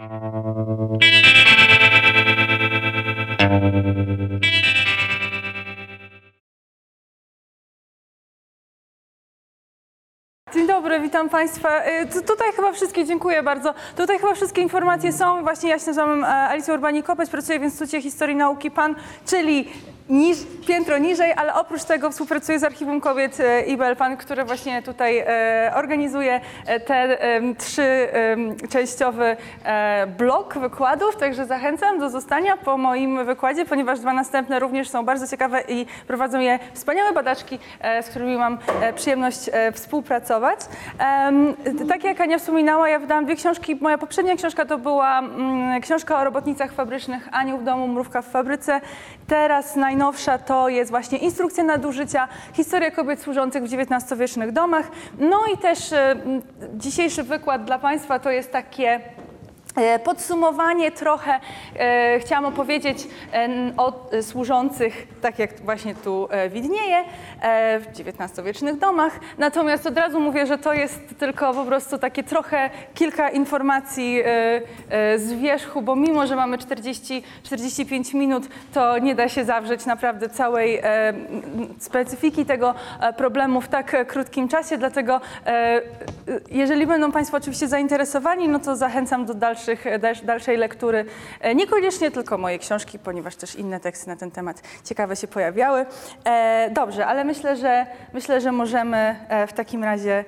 Uh... dobry, witam Państwa. Y, tu- Tutaj chyba wszystkie, dziękuję bardzo. Tutaj chyba wszystkie informacje są. Właśnie ja się nazywam e, Alicja Urbanik-Kopeć, pracuję w Instytucie Historii Nauki PAN, czyli niż, piętro niżej, ale oprócz tego współpracuję z Archiwum Kobiet e, IBL PAN, które właśnie tutaj e, organizuje e, te em, trzy em, częściowy e, blok wykładów, także zachęcam do zostania po moim wykładzie, ponieważ dwa następne również są bardzo ciekawe i prowadzą je wspaniałe badaczki, z którymi mam przyjemność współpracować. Tak jak Ania wspominała, ja wydałam dwie książki. Moja poprzednia książka to była mm, książka o robotnicach fabrycznych Aniu w domu, mrówka w fabryce. Teraz najnowsza to jest właśnie instrukcja nadużycia, historia kobiet służących w XIX-wiecznych domach. No i też dzisiejszy wykład dla Państwa to jest takie Podsumowanie trochę e, chciałam opowiedzieć e, o e, służących, tak jak właśnie tu e, widnieje, e, w XIX-wiecznych domach. Natomiast od razu mówię, że to jest tylko po prostu takie trochę kilka informacji e, e, z wierzchu, bo mimo, że mamy 40, 45 minut, to nie da się zawrzeć naprawdę całej e, specyfiki tego e, problemu w tak e, krótkim czasie, dlatego e, e, jeżeli będą Państwo oczywiście zainteresowani, no to zachęcam do dalszych, dalsz- dalszej lektury. E, Niekoniecznie tylko moje książki, ponieważ też inne teksty na ten temat ciekawe się pojawiały. E, Dobrze, ale myślę, że myślę, że możemy e, w takim razie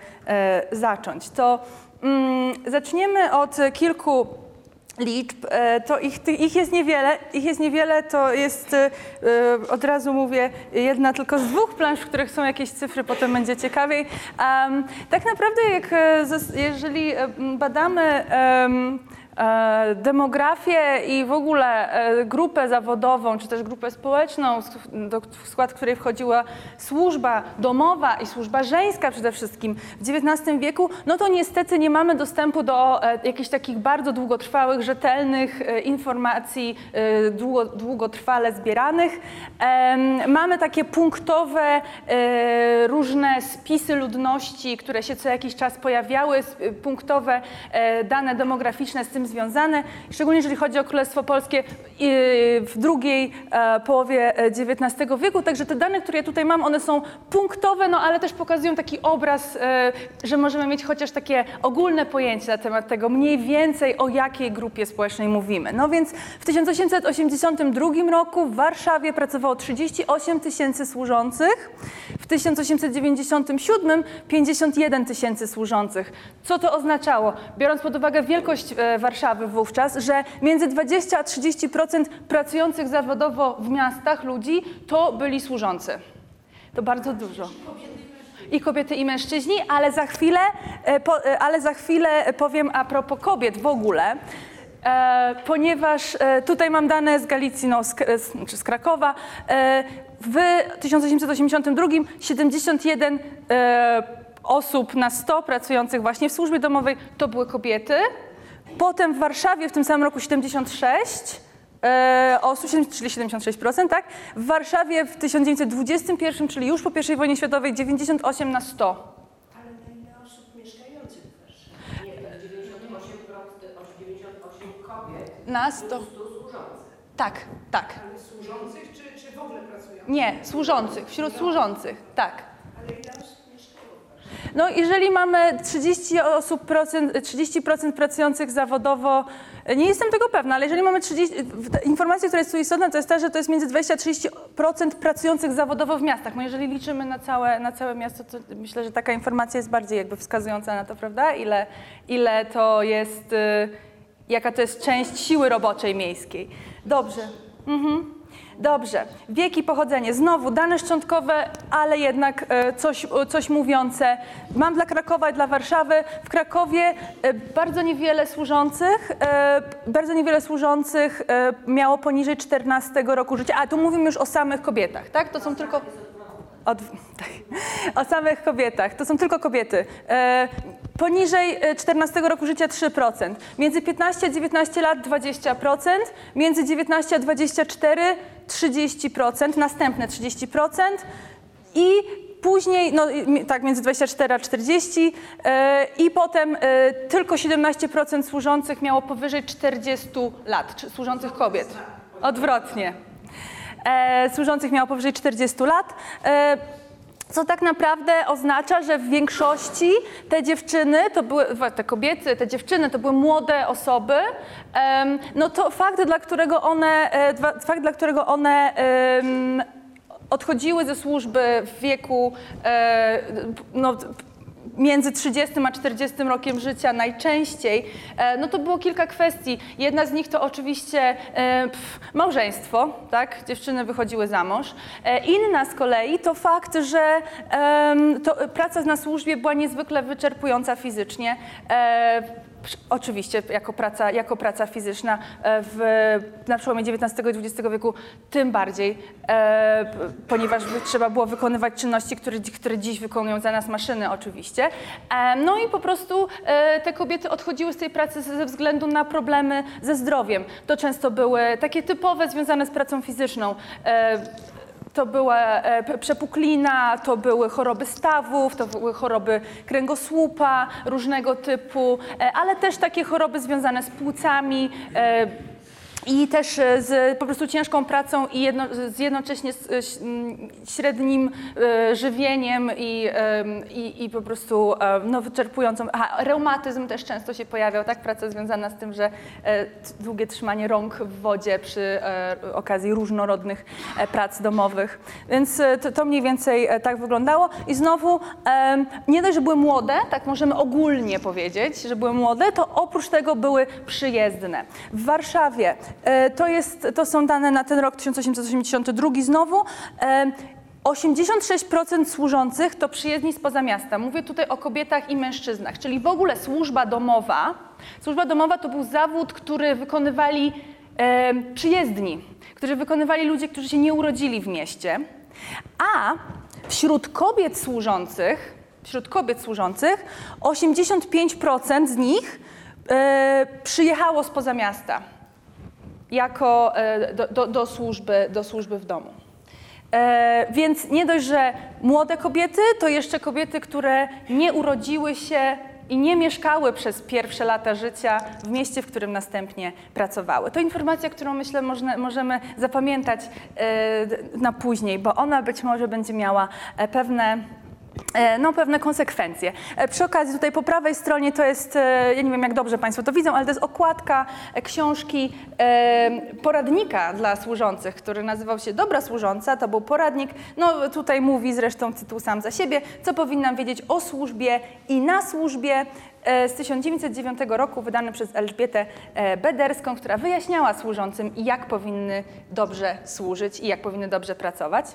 zacząć. To mm, zaczniemy od kilku liczb, to ich, ich jest niewiele, ich jest niewiele, to jest, od razu mówię, jedna tylko z dwóch plansz, w których są jakieś cyfry, potem będzie ciekawiej. Em, tak naprawdę, jak, jeżeli badamy e, demografię i w ogóle e, grupę zawodową, czy też grupę społeczną, w skład której wchodziła służba domowa i służba żeńska przede wszystkim w XIX wieku, no to niestety nie mamy dostępu do e, jakichś takich bardzo długotrwałych, rzetelnych e, informacji, e, długo, długotrwale zbieranych. Mamy takie punktowe, e, różne spisy ludności, które się co jakiś czas pojawiały, punktowe e, dane demograficzne z tym związane, szczególnie jeżeli chodzi o Królestwo Polskie i w drugiej e, połowie e, XIX wieku. Także te dane, które ja tutaj mam, one są punktowe, no ale też pokazują taki obraz, e, że możemy mieć chociaż takie ogólne pojęcie na temat tego, mniej więcej o jakiej grupie społecznej mówimy. No więc w 1882 roku w Warszawie pracowało 38 tysięcy służących, w 1897 51 tysięcy służących. Co to oznaczało? Biorąc pod uwagę wielkość e, Warszawy wówczas, że między 20 a 30% pracujących zawodowo w miastach ludzi to byli służący. To bardzo dużo. I kobiety, i mężczyźni, ale za chwilę, e, po, e, ale za chwilę powiem a propos kobiet w ogóle. E, ponieważ e, tutaj mam dane z Galicji, no, z, K- z, czy z Krakowa. E, w 1882 71 e, osób na 100 pracujących właśnie w służbie domowej to były kobiety. Potem w Warszawie w tym samym roku 76 e, osób, czyli 76%, tak? W Warszawie w 1921, czyli już po I wojnie światowej 98 na 100. Ale na ile osób mieszkających w Warszawie? Nie, to 98, 98 kobiet, Na 100. 100 służących. Tak, tak. Ale służących czy, czy w ogóle pracują? Nie, służących, wśród służących, tak. Ale ile osób mieszkało w Warszawie? No, jeżeli mamy 30 osób, procent, 30% pracujących zawodowo, nie jestem tego pewna, ale jeżeli mamy 30, w- informacja, która jest tu istotna, to jest ta, że to jest między 20 a 30% pracujących zawodowo w miastach. No jeżeli liczymy na całe, na całe miasto, to myślę, że taka informacja jest bardziej jakby wskazująca na to, prawda? Ile, ile to jest, y, jaka to jest część siły roboczej miejskiej. Dobrze. Mhm. Dobrze. Wieki pochodzenie. Znowu dane szczątkowe, ale jednak e, coś, o, coś mówiące. Mam dla Krakowa i dla Warszawy. W Krakowie e, bardzo niewiele służących, e, bardzo niewiele służących e, miało poniżej 14 roku życia. A tu mówimy już o samych kobietach, tak? To są tylko... Od, tak. O samych kobietach. To są tylko kobiety. E, poniżej e, 14 roku życia 3%. Między 15 a 19 lat 20%. Między 19 a 24 30%. Następne 30%. I później, no tak między 24 a 40 e, i potem e, tylko 17% służących miało powyżej 40 lat, służących kobiet. Odwrotnie. E, służących miało powyżej 40 lat. E, co tak naprawdę oznacza, że w większości te dziewczyny, to były, te kobiety, te dziewczyny to były młode osoby, no to fakt, dla którego one, e, fakt, dla którego one odchodziły ze służby w wieku no, między 30 a 40 rokiem życia najczęściej, e, no to było kilka kwestii. Jedna z nich to oczywiście e, pf, małżeństwo, tak? Dziewczyny wychodziły za mąż. E, Inna z kolei to fakt, że to praca na służbie była niezwykle wyczerpująca fizycznie. E, Oczywiście, jako praca, jako praca fizyczna e, w, na przełomie XIX i XX wieku tym bardziej, e, ponieważ trzeba było wykonywać czynności, które, które dziś wykonują za nas maszyny oczywiście. E, no i po prostu e, te kobiety odchodziły z tej pracy ze ze względu na problemy ze zdrowiem. To często były takie typowe, związane z pracą fizyczną. E, to była e, przepuklina, to były choroby stawów, to były choroby kręgosłupa różnego typu, e, ale też takie choroby związane z płucami. I też e, z po prostu ciężką pracą i jedno, z jednocześnie z, e, średnim e, żywieniem i, i, po prostu no, wyczerpującą. Aha, reumatyzm też często się pojawiał, tak? Praca związana z tym, że długie trzymanie rąk w wodzie przy okazji różnorodnych prac domowych. Więc to, to mniej więcej tak wyglądało. I znowu, nie dość, że były młode, tak możemy ogólnie powiedzieć, że były młode, to oprócz tego były przyjezdne. W Warszawie to, jest, to są dane na ten rok 1882 znowu. em, 86% służących to przyjezdni spoza miasta. Mówię tutaj o kobietach i mężczyznach, czyli w ogóle służba domowa. Służba domowa to był zawód, który wykonywali e, przyjezdni, którzy wykonywali ludzie, którzy się nie urodzili w mieście. A wśród kobiet służących, wśród kobiet służących 85% z nich e, przyjechało spoza miasta jako e, do, do, do, służby, do służby w domu. E, więc nie dość, że młode kobiety, to jeszcze kobiety, które nie urodziły się i nie mieszkały przez pierwsze lata życia w mieście, w którym następnie pracowały. To informacja, którą myślę można, możemy zapamiętać e, na później, bo ona być może będzie miała e, pewne no, pewne konsekwencje. E, Przy okazji tutaj po prawej stronie to jest, e, ja nie wiem jak dobrze Państwo to widzą, ale to jest okładka e, książki e, poradnika dla służących, który nazywał się Dobra Służąca. To był poradnik, no tutaj mówi zresztą tytuł sam za siebie, co powinnam wiedzieć o służbie i na służbie e, z 1909 roku, wydany przez Elżbietę e, Bederską, która wyjaśniała służącym, jak powinny dobrze służyć i jak powinny dobrze pracować.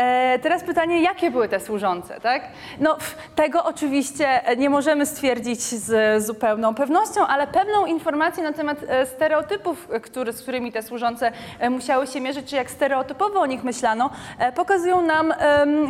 E, teraz pytanie, jakie były te służące, tak? No, tego oczywiście nie możemy stwierdzić z zupełną pewnością, ale pewną informację na temat e, stereotypów, e, który, z którymi te służące e, musiały się mierzyć, czy jak stereotypowo o nich myślano, e, pokazują nam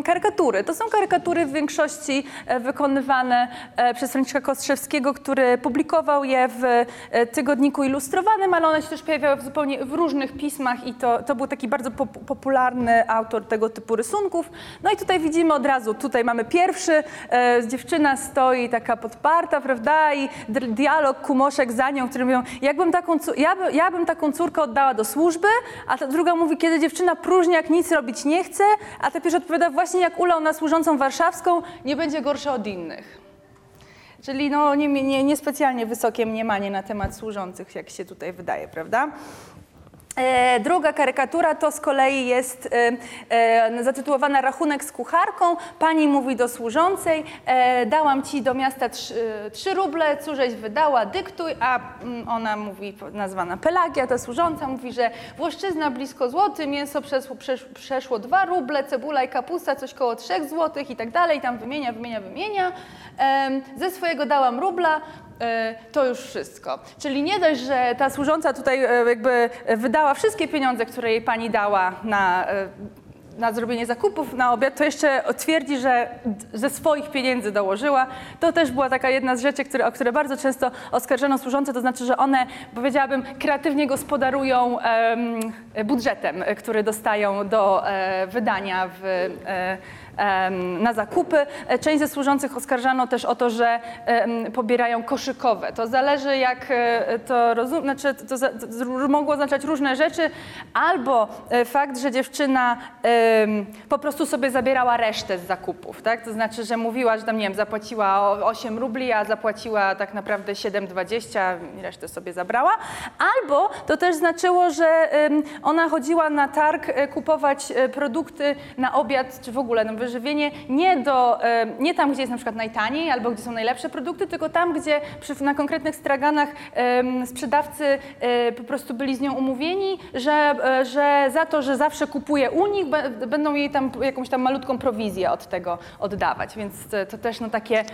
karykatury. To są karykatury w większości e, wykonywane e, przez Franciszka Kostrzewskiego, który publikował je w e, tygodniku ilustrowanym, ale one się też pojawiały w zupełnie w różnych pismach i to, to był taki bardzo pop popularny autor tego typu rysunków. No i tutaj widzimy od razu, tutaj mamy pierwszy, e, dziewczyna stoi taka podparta, prawda, i dialog kumoszek za nią, który mówią, jakbym taką, ja, by, ja bym taką córkę oddała do służby, a ta druga mówi, kiedy dziewczyna próżniak nic robić nie chce, a ta pierwsza odpowiada, właśnie jak ulał na służącą warszawską, nie będzie gorsza od innych. Czyli no, nie, nie, niespecjalnie wysokie mniemanie na temat służących, jak się tutaj wydaje, prawda? E, druga karykatura to z kolei jest e, e, zatytułowana Rachunek z kucharką. Pani mówi do służącej, dałam ci do miasta trzy, ruble, cóżeś wydała, dyktuj, a mm, ona mówi, nazwana Pelagia, ta służąca mówi, że włoszczyzna blisko złoty, mięso przeszło, przesz, przeszło dwa ruble, cebula i kapusta coś koło trzech złotych i tak dalej, tam wymienia, wymienia, wymienia. Ze swojego dałam rubla, to już wszystko. Czyli nie dość, że ta służąca tutaj e, jakby wydała wszystkie pieniądze, które jej pani dała na, e, na zrobienie zakupów na obiad, to jeszcze twierdzi, że ze swoich pieniędzy dołożyła. To też była taka jedna z rzeczy, które, o które bardzo często oskarżano służące, to znaczy, że one, powiedziałabym, kreatywnie gospodarują em, budżetem, który dostają do e, wydania w, e, na zakupy. Część ze służących oskarżano też o to, że pobierają koszykowe. To zależy jak e, to rozum, znaczy to, to mogło oznaczać różne rzeczy, albo e, fakt, że dziewczyna po prostu sobie zabierała resztę z zakupów, tak? To znaczy, że mówiła, że tam, nie wiem, zapłaciła o 8 rubli, a zapłaciła tak naprawdę 7,20 i resztę sobie zabrała. Albo to też znaczyło, że ona chodziła na targ e, kupować produkty na obiad, czy w ogóle na wyżywienie, nie, do, e, nie tam, gdzie jest na przykład najtaniej, albo gdzie są najlepsze produkty, tylko tam, gdzie przy, na konkretnych straganach sprzedawcy e, po prostu byli z nią umówieni, że, e, że za to, że zawsze kupuje u nich, będą jej tam jakąś tam malutką prowizję od tego oddawać. Więc to też no takie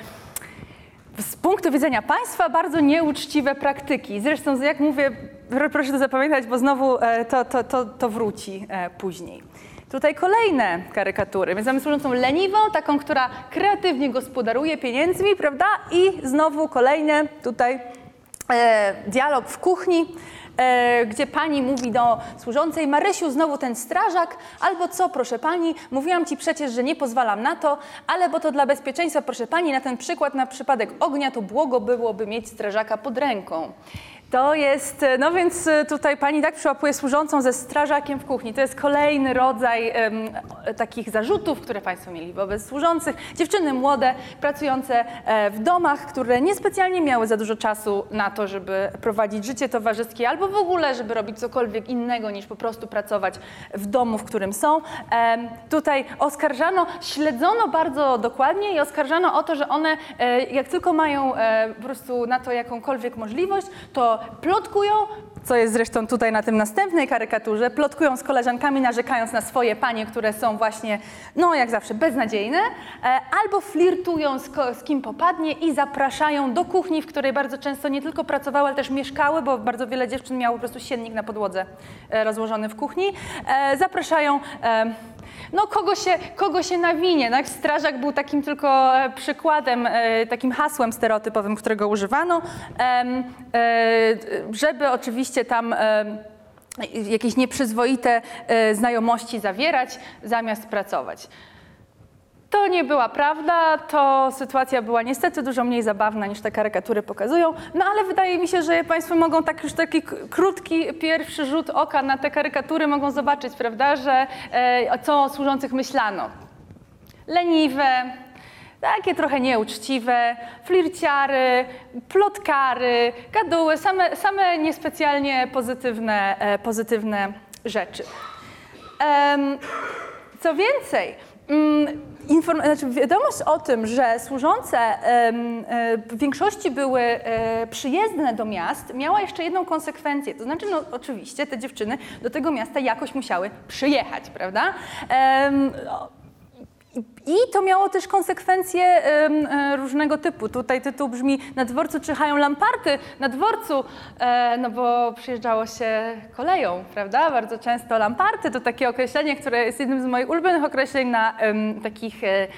z punktu widzenia państwa bardzo nieuczciwe praktyki. Zresztą, jak mówię, pr- proszę to zapamiętać, bo znowu to, to, to, to wróci później. Tutaj kolejne karykatury. Więc mamy służącą leniwą, taką, która kreatywnie gospodaruje pieniędzmi, prawda? I znowu kolejne tutaj e, dialog w kuchni, e, gdzie pani mówi do służącej, Marysiu, znowu ten strażak, albo co, proszę pani, mówiłam ci przecież, że nie pozwalam na to, ale bo to dla bezpieczeństwa, proszę pani, na ten przykład, na przypadek ognia, to błogo byłoby mieć strażaka pod ręką. To jest, e, no więc e, tutaj pani tak przyłapuje służącą ze strażakiem w kuchni. To jest kolejny rodzaj em, takich zarzutów, które państwo mieli wobec służących. Dziewczyny młode, pracujące w domach, które niespecjalnie miały za dużo czasu na to, żeby prowadzić życie towarzyskie albo w ogóle, żeby robić cokolwiek innego niż po prostu pracować w domu, w którym są. Em, Tutaj oskarżano, śledzono bardzo dokładnie i oskarżano o to, że one jak tylko mają po prostu na to jakąkolwiek możliwość, to plotkują, co jest zresztą tutaj na tym następnej karykaturze, plotkują z koleżankami, narzekając na swoje panie, które są właśnie, no jak zawsze, beznadziejne, e, albo flirtują z, z kim popadnie i zapraszają do kuchni, w której bardzo często nie tylko pracowały, ale też mieszkały, bo bardzo wiele dziewczyn miało po prostu siennik na podłodze e, rozłożony w kuchni. E, Zapraszają no kogo się, kogo się nawinie. Tak? Strażak był takim tylko e, przykładem, e, takim hasłem stereotypowym, którego używano, e, żeby oczywiście tam jakieś nieprzyzwoite znajomości zawierać, zamiast pracować. To nie była prawda, to sytuacja była niestety dużo mniej zabawna niż te karykatury pokazują, no ale wydaje mi się, że Państwo mogą tak już taki krótki pierwszy rzut oka na te karykatury mogą zobaczyć, prawda, że e, co o służących myślano. Leniwe, takie trochę nieuczciwe, flirciary, plotkary, gaduły, same, same niespecjalnie pozytywne, e, pozytywne rzeczy. Em, co więcej, inform- znaczy wiadomość o tym, że służące e, w większości były e, przyjezdne do miast, miała jeszcze jedną konsekwencję. To znaczy, no oczywiście te dziewczyny do tego miasta jakoś musiały przyjechać, prawda? I to miało też konsekwencje e, różnego typu. Tutaj tytuł brzmi Na dworcu czyhają lamparty. Na dworcu, e, no bo przyjeżdżało się koleją, prawda? Bardzo często lamparty to takie określenie, które jest jednym z moich ulubionych określeń na takich e,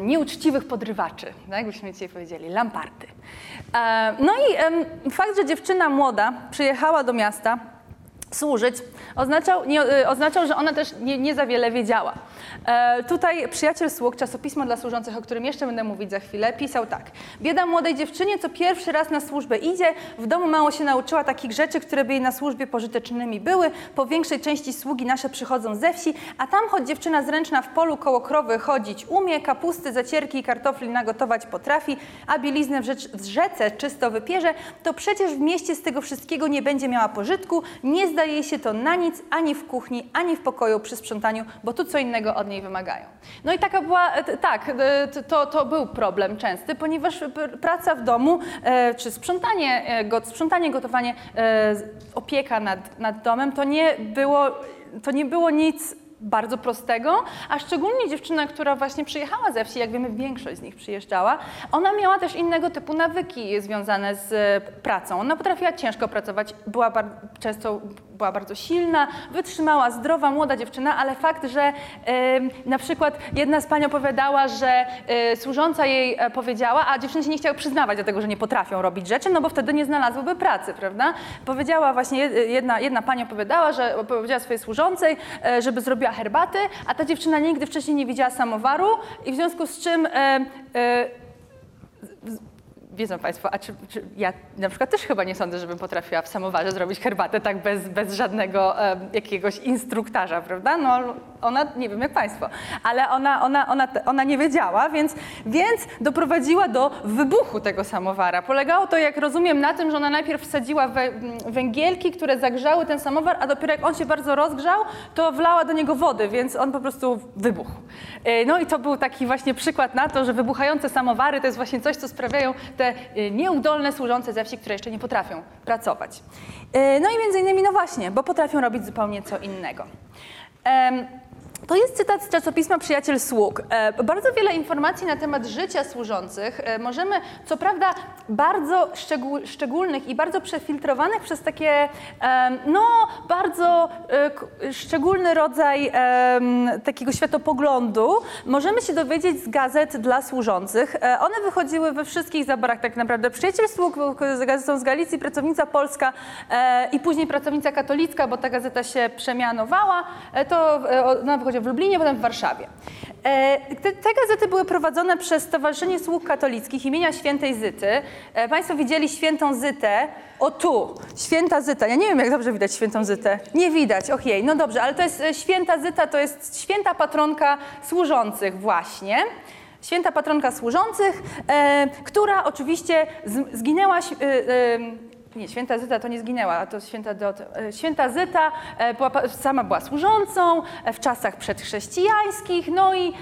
nieuczciwych podrywaczy, tak byśmy dzisiaj powiedzieli, lamparty. No i fakt, że dziewczyna młoda przyjechała do miasta, służyć, oznaczał, nie, y, oznaczał, że ona też nie, nie za wiele wiedziała. E, tutaj przyjaciel sług, czasopismo dla służących, o którym jeszcze będę mówić za chwilę, pisał tak. Bieda młodej dziewczynie, co pierwszy raz na służbę idzie, w domu mało się nauczyła takich rzeczy, które by jej na służbie pożytecznymi były. Po większej części sługi nasze przychodzą ze wsi, a tam choć dziewczyna zręczna w polu koło krowy chodzić umie, kapusty, zacierki i kartofli nagotować potrafi, a bieliznę w, rzecz, w rzece czysto wypierze, to przecież w mieście z tego wszystkiego nie będzie miała pożytku, nie zdaje jej się to na nic, ani w kuchni, ani w pokoju przy sprzątaniu, bo tu co innego od niej wymagają. No i taka była, e, tak, e, to, to był problem częsty, ponieważ praca w domu, e, czy sprzątanie, sprzątanie gotowanie, opieka nad, nad domem, to nie było, to nie było nic bardzo prostego, a szczególnie dziewczyna, która właśnie przyjechała ze wsi, jak wiemy, większość z nich przyjeżdżała, ona miała też innego typu nawyki związane z pracą. Ona potrafiła ciężko pracować, była bar- często była bardzo silna, wytrzymała, zdrowa, młoda dziewczyna, ale fakt, że na przykład jedna z pań opowiadała, że e, służąca jej e, powiedziała, a dziewczyny się nie chciały przyznawać do tego, że nie potrafią robić rzeczy, no bo wtedy nie znalazłyby pracy, prawda? Powiedziała właśnie, jed- jedna, jedna pani opowiadała, że powiedziała swojej służącej, e, żeby zrobiła herbatę, a ta dziewczyna nigdy wcześniej nie widziała samowaru i w związku z czym e, e, Wiedzą Państwo, a czy, czy ja na przykład też chyba nie sądzę, żebym potrafiła w samowarze zrobić herbatę tak bez, bez żadnego e, jakiegoś instruktarza, prawda? No ona, nie wiem jak Państwo, ale ona, ona, ona, ona nie wiedziała, więc, więc doprowadziła do wybuchu tego samowara. Polegało to, jak rozumiem, na tym, że ona najpierw wsadziła we, m, węgielki, które zagrzały ten samowar, a dopiero jak on się bardzo rozgrzał, to wlała do niego wody, więc on po prostu wybuchł. E, No i to był taki właśnie przykład na to, że wybuchające samowary to jest właśnie coś, co sprawiają te y, nieudolne służące ze wsi, które jeszcze nie potrafią pracować. E, No i między innymi, no właśnie, bo potrafią robić zupełnie co innego. To jest cytat z czasopisma Przyjaciel Sług. E, Bardzo wiele informacji na temat życia służących e, możemy, co prawda, bardzo szczególnych i bardzo przefiltrowanych przez takie, no, bardzo e, szczególny rodzaj takiego światopoglądu, możemy się dowiedzieć z gazet dla służących. One wychodziły we wszystkich zaborach tak naprawdę. Przyjaciel Sług z gazetą z Galicji, Pracownica Polska i później Pracownica Katolicka, bo ta gazeta się przemianowała. To ona wychodziła w Lublinie, potem w Warszawie. E, Te, te gazety były prowadzone przez Stowarzyszenie Sług Katolickich imienia Świętej Zyty. E, Państwo widzieli Świętą Zytę. O tu, Święta Zyta. Ja nie wiem, jak dobrze widać Świętą Zytę. Nie widać, ojej, no dobrze, ale to jest e, Święta Zyta, to jest święta patronka służących właśnie. Święta patronka służących, e, która oczywiście z, zginęła. E, e, nie, święta Zyta to nie zginęła, to święta Dot. e, Święta Zyta e, była, sama była służącą e, w czasach przedchrześcijańskich, no i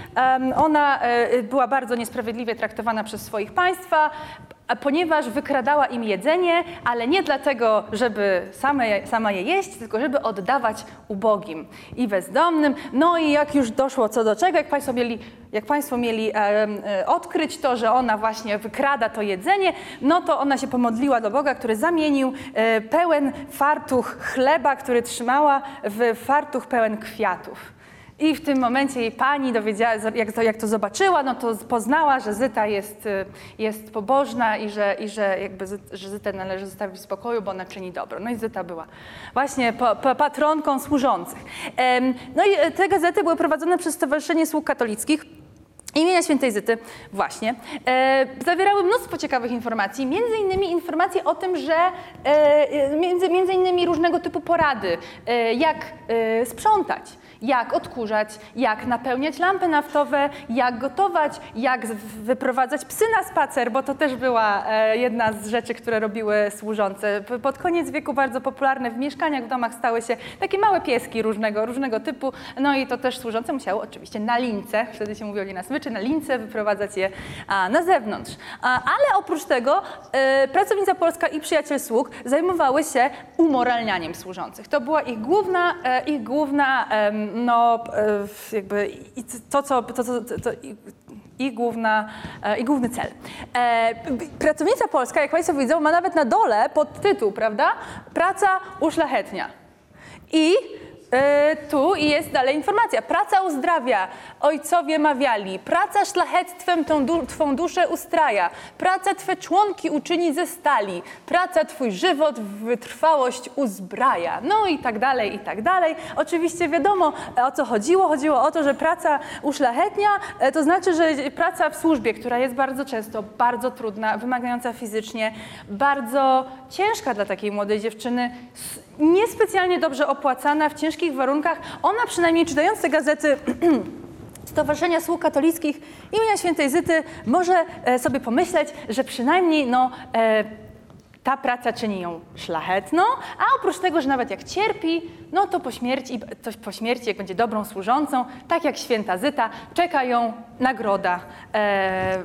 ona była bardzo niesprawiedliwie traktowana przez swoich państwa, a ponieważ wykradała im jedzenie, ale nie dlatego, żeby same, sama je jeść, tylko żeby oddawać ubogim i bezdomnym. No i jak już doszło co do czego, jak Państwo mieli, jak państwo mieli em, e, odkryć to, że ona właśnie wykrada to jedzenie, no to ona się pomodliła do Boga, który zamienił e, pełen fartuch chleba, który trzymała, w fartuch pełen kwiatów. I w tym momencie jej pani dowiedziała, jak to, jak to zobaczyła, no to poznała, że Zyta jest, y, jest pobożna i że, i że, jakby, że Zytę należy zostawić w spokoju, bo ona czyni dobro. No i Zyta była właśnie pa, pa, patronką służących. No i e, te gazety były prowadzone przez Stowarzyszenie Sług Katolickich. Imienia Świętej Zyty, właśnie, e, zawierały mnóstwo ciekawych informacji, między innymi informacje o tym, że e, e, między, między innymi różnego typu porady, e, jak e, sprzątać, jak odkurzać, jak napełniać lampy naftowe, jak gotować, jak wyprowadzać psy na spacer, bo to też była e, jedna z rzeczy, które robiły służące. Pod koniec wieku bardzo popularne w mieszkaniach, w domach stały się takie małe pieski różnego, różnego typu, no i to też służące musiały oczywiście na lince, wtedy się mówiło na smyczy, na lince wyprowadzać je na zewnątrz. Ale oprócz tego e, Pracownica Polska i Przyjaciel Sług zajmowały się umoralnianiem służących. To była ich główna, e, ich główna no, e, jakby i to, co, to, to, to, i- główna, e, ich główny cel. E, Pracownica Polska, jak Państwo widzą, ma nawet na dole podtytuł, prawda? Praca uszlachetnia. I e, tu jest dalej informacja. Praca uzdrawia, ojcowie mawiali. Praca szlachectwem tą du- Twą duszę ustraja. Praca Twe członki uczyni ze stali. Praca Twój żywot w wytrwałość uzbraja. No i tak dalej, i tak dalej. Oczywiście wiadomo, o co chodziło. Chodziło o to, że praca uszlachetnia, e, to znaczy, że praca w służbie, która jest bardzo często bardzo trudna, wymagająca fizycznie, bardzo ciężka dla takiej młodej dziewczyny, niespecjalnie dobrze opłacana, w ciężkich warunkach. Ona przynajmniej czytając te gazety Stowarzyszenia Sług Katolickich imienia Świętej Zyty może e, sobie pomyśleć, że przynajmniej no, e, ta praca czyni ją szlachetną, a oprócz tego, że nawet jak cierpi, no to po śmierci, to po śmierci jak będzie dobrą służącą, tak jak święta Zyta, czeka ją nagroda e,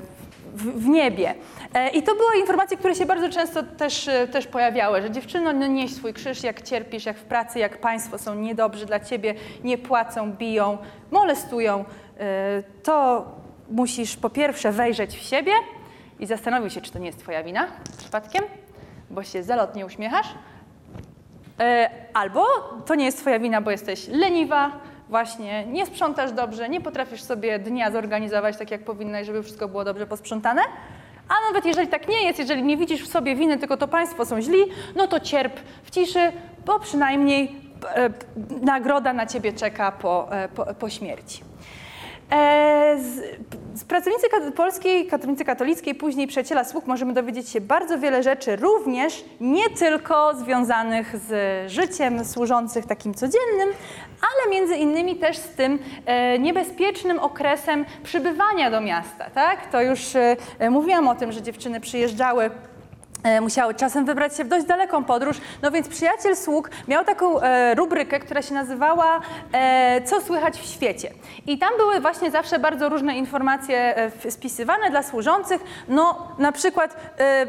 w niebie. E, I to były informacje, które się bardzo często też, e, też pojawiały, że dziewczyno, no nieś swój krzyż, jak cierpisz, jak w pracy, jak państwo są niedobrzy dla ciebie, nie płacą, biją, molestują, e, to musisz po pierwsze wejrzeć w siebie i zastanowić się, czy to nie jest twoja wina przypadkiem, bo się zalotnie uśmiechasz. Albo to nie jest twoja wina, bo jesteś leniwa, właśnie nie sprzątasz dobrze, nie potrafisz sobie dnia zorganizować tak, jak powinnaś, żeby wszystko było dobrze posprzątane. A nawet jeżeli tak nie jest, jeżeli nie widzisz w sobie winy, tylko to państwo są źli, no to cierp w ciszy, bo przynajmniej e, nagroda na ciebie czeka po, e, po, po śmierci. E, Z, z pracownicy polskiej, katolicy katolickiej, później przyjaciela sług możemy dowiedzieć się bardzo wiele rzeczy, również nie tylko związanych z życiem służących takim codziennym, ale między innymi też z tym e, niebezpiecznym okresem przybywania do miasta. Tak? To już e, mówiłam o tym, że dziewczyny przyjeżdżały musiały czasem wybrać się w dość daleką podróż. No więc przyjaciel sług miał taką e, rubrykę, która się nazywała e, Co słychać w świecie. I tam były właśnie zawsze bardzo różne informacje e, spisywane dla służących. No na przykład e,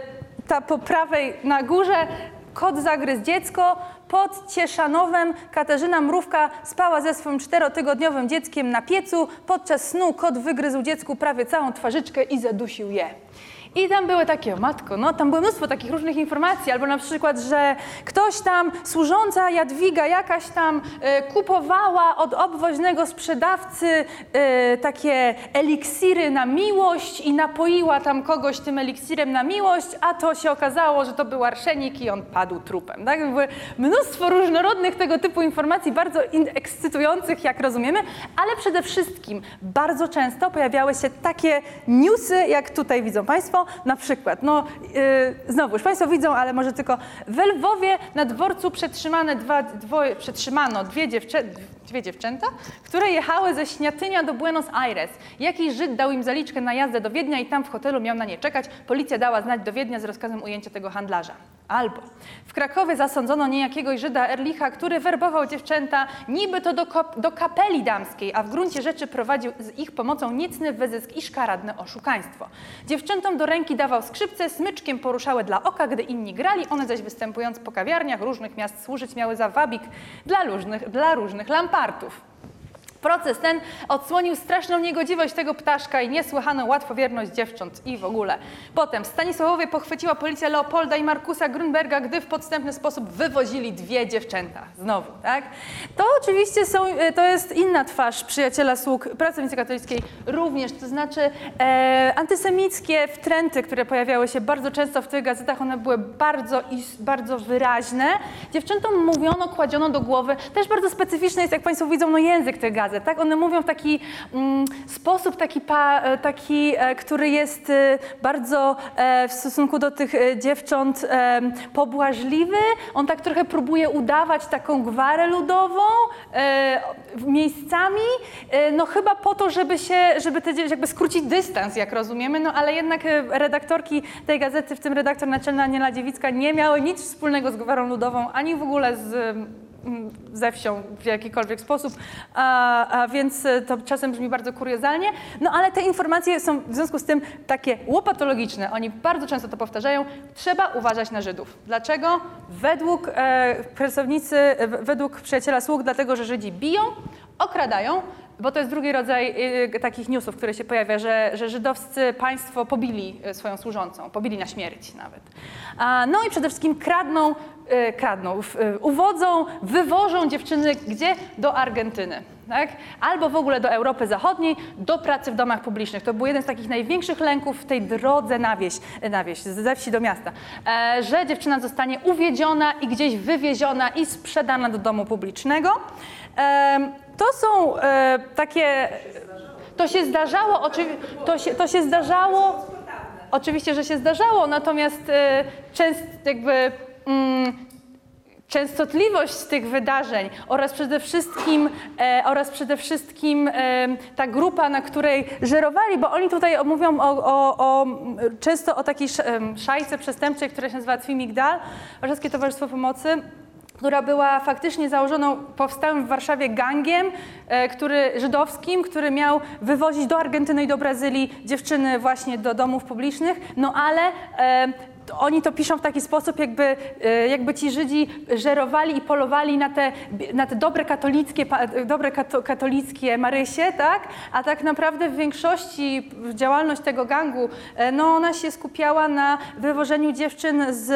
ta po prawej na górze kot zagryzł dziecko, pod Cieszanowem Katarzyna Mrówka spała ze swoim czterotygodniowym dzieckiem na piecu. Podczas snu kot wygryzł dziecku prawie całą twarzyczkę i zadusił je. I tam były takie, o matko, no tam było mnóstwo takich różnych informacji, albo na przykład, że ktoś tam, służąca Jadwiga jakaś tam e, kupowała od obwoźnego sprzedawcy e, takie eliksiry na miłość i napoiła tam kogoś tym eliksirem na miłość, a to się okazało, że to był arszenik i on padł trupem. Tak? Były mnóstwo różnorodnych tego typu informacji, bardzo ekscytujących, jak rozumiemy, ale przede wszystkim bardzo często pojawiały się takie newsy, jak tutaj widzą Państwo, na przykład, no yy, znowu, już Państwo widzą, ale może tylko. W Lwowie na dworcu przetrzymane dwa, dwoje, przetrzymano dwie, dziewczę, dwie dziewczęta, które jechały ze Śniatynia do Buenos Aires. Jakiś Żyd dał im zaliczkę na jazdę do Wiednia i tam w hotelu miał na nie czekać. Policja dała znać do Wiednia z rozkazem ujęcia tego handlarza. Albo w Krakowie zasądzono niejakiego Żyda Erlicha, który werbował dziewczęta niby to do, do kapeli damskiej, a w gruncie rzeczy prowadził z ich pomocą niecny wyzysk i szkaradne oszukaństwo. Dziewczętom do ręki dawał skrzypce, smyczkiem poruszały dla oka, gdy inni grali, one zaś występując po kawiarniach różnych miast służyć miały za wabik dla różnych, dla różnych lampartów. Proces ten odsłonił straszną niegodziwość tego ptaszka i niesłychaną łatwowierność dziewcząt i w ogóle. Potem Stanisławowie pochwyciła policja Leopolda i Markusa Grunberga, gdy w podstępny sposób wywozili dwie dziewczęta. Znowu, tak? To oczywiście są, e, to jest inna twarz przyjaciela sług pracownicy katolickiej również, to znaczy e, antysemickie wtręty, które pojawiały się bardzo często w tych gazetach, one były bardzo, bardzo wyraźne. Dziewczętom mówiono, kładziono do głowy, też bardzo specyficzny jest, jak Państwo widzą, no język tych gazet, tak? One mówią w taki mm, sposób, taki, pa, e, taki e, który jest e, bardzo e, w stosunku do tych dziewcząt e, pobłażliwy. On tak trochę próbuje udawać taką gwarę ludową e, miejscami, no chyba po to, żeby się, żeby te, jakby skrócić dystans, jak rozumiemy, no ale jednak redaktorki tej gazety, w tym redaktor naczelna Aniela Dziewicka, nie miały nic wspólnego z gwarą ludową, ani w ogóle z ze wsią w jakikolwiek sposób, a, a więc e, to czasem brzmi bardzo kuriozalnie. No ale te informacje są w związku z tym takie łopatologiczne. Oni bardzo często to powtarzają. Trzeba uważać na Żydów. Dlaczego? Według e, pracownicy, e, według przyjaciela sług, dlatego, że Żydzi biją, okradają, bo to jest drugi rodzaj y, takich newsów, który się pojawia, że, że żydowscy państwo pobili swoją służącą, pobili na śmierć nawet. No i przede wszystkim kradną, kradną, w- y, uwodzą, wywożą dziewczyny gdzie? Do Argentyny. Tak? Albo w ogóle do Europy Zachodniej, do pracy w domach publicznych. To był jeden z takich największych lęków w tej drodze na wieś, na wieś ze wsi do miasta, e, że dziewczyna zostanie uwiedziona i gdzieś wywieziona i sprzedana do domu publicznego. To są e, takie. To się zdarzało, oczywi- to się, to się zdarzało. Oczywiście, że się zdarzało, natomiast e, częst, jakby. Mm, częstotliwość tych wydarzeń oraz przede wszystkim, e, oraz przede wszystkim e, ta grupa, na której żerowali, bo oni tutaj mówią o, o, o, często o takiej szajce przestępczej, która się nazywa Twimigdal, Warszawskie Towarzystwo Pomocy która była faktycznie założoną powstałym w Warszawie gangiem, e, który, żydowskim, który miał wywozić do Argentyny i do Brazylii dziewczyny właśnie do domów publicznych, no ale e, oni to piszą w taki sposób, jakby, e, jakby ci Żydzi żerowali i polowali na te, na te dobre katolickie, dobre kato, katolickie Marysie, tak? A tak naprawdę w większości działalność tego gangu, e, no ona się skupiała na wywożeniu dziewczyn z,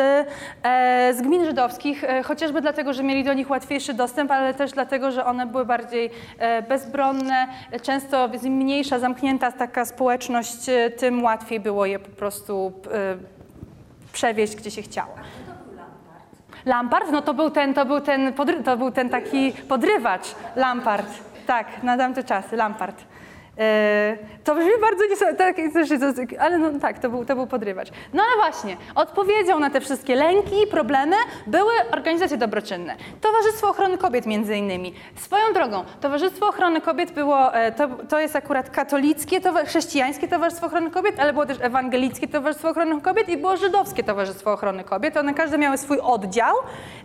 e, z gmin żydowskich, chociażby dlatego, że mieli do nich łatwiejszy dostęp, ale też dlatego, że one były bardziej bezbronne, często mniejsza, zamknięta taka społeczność, tym łatwiej było je po prostu przewieźć, gdzie się chciało. Lampart, no to był ten, to był ten, to był ten taki podrywacz, Lampart. Tak, na tamte czasy, Lampart. E, to brzmi bardzo niesamowite, tak, ale no tak, to był, to był podrywacz. No ale właśnie, odpowiedzią na te wszystkie lęki i problemy były organizacje dobroczynne. Towarzystwo Ochrony Kobiet między innymi. Swoją drogą, Towarzystwo Ochrony Kobiet było, e, to, to jest akurat katolickie, towa- chrześcijańskie Towarzystwo Ochrony Kobiet, ale było też ewangelickie Towarzystwo Ochrony Kobiet i było żydowskie Towarzystwo Ochrony Kobiet. One każde miały swój oddział.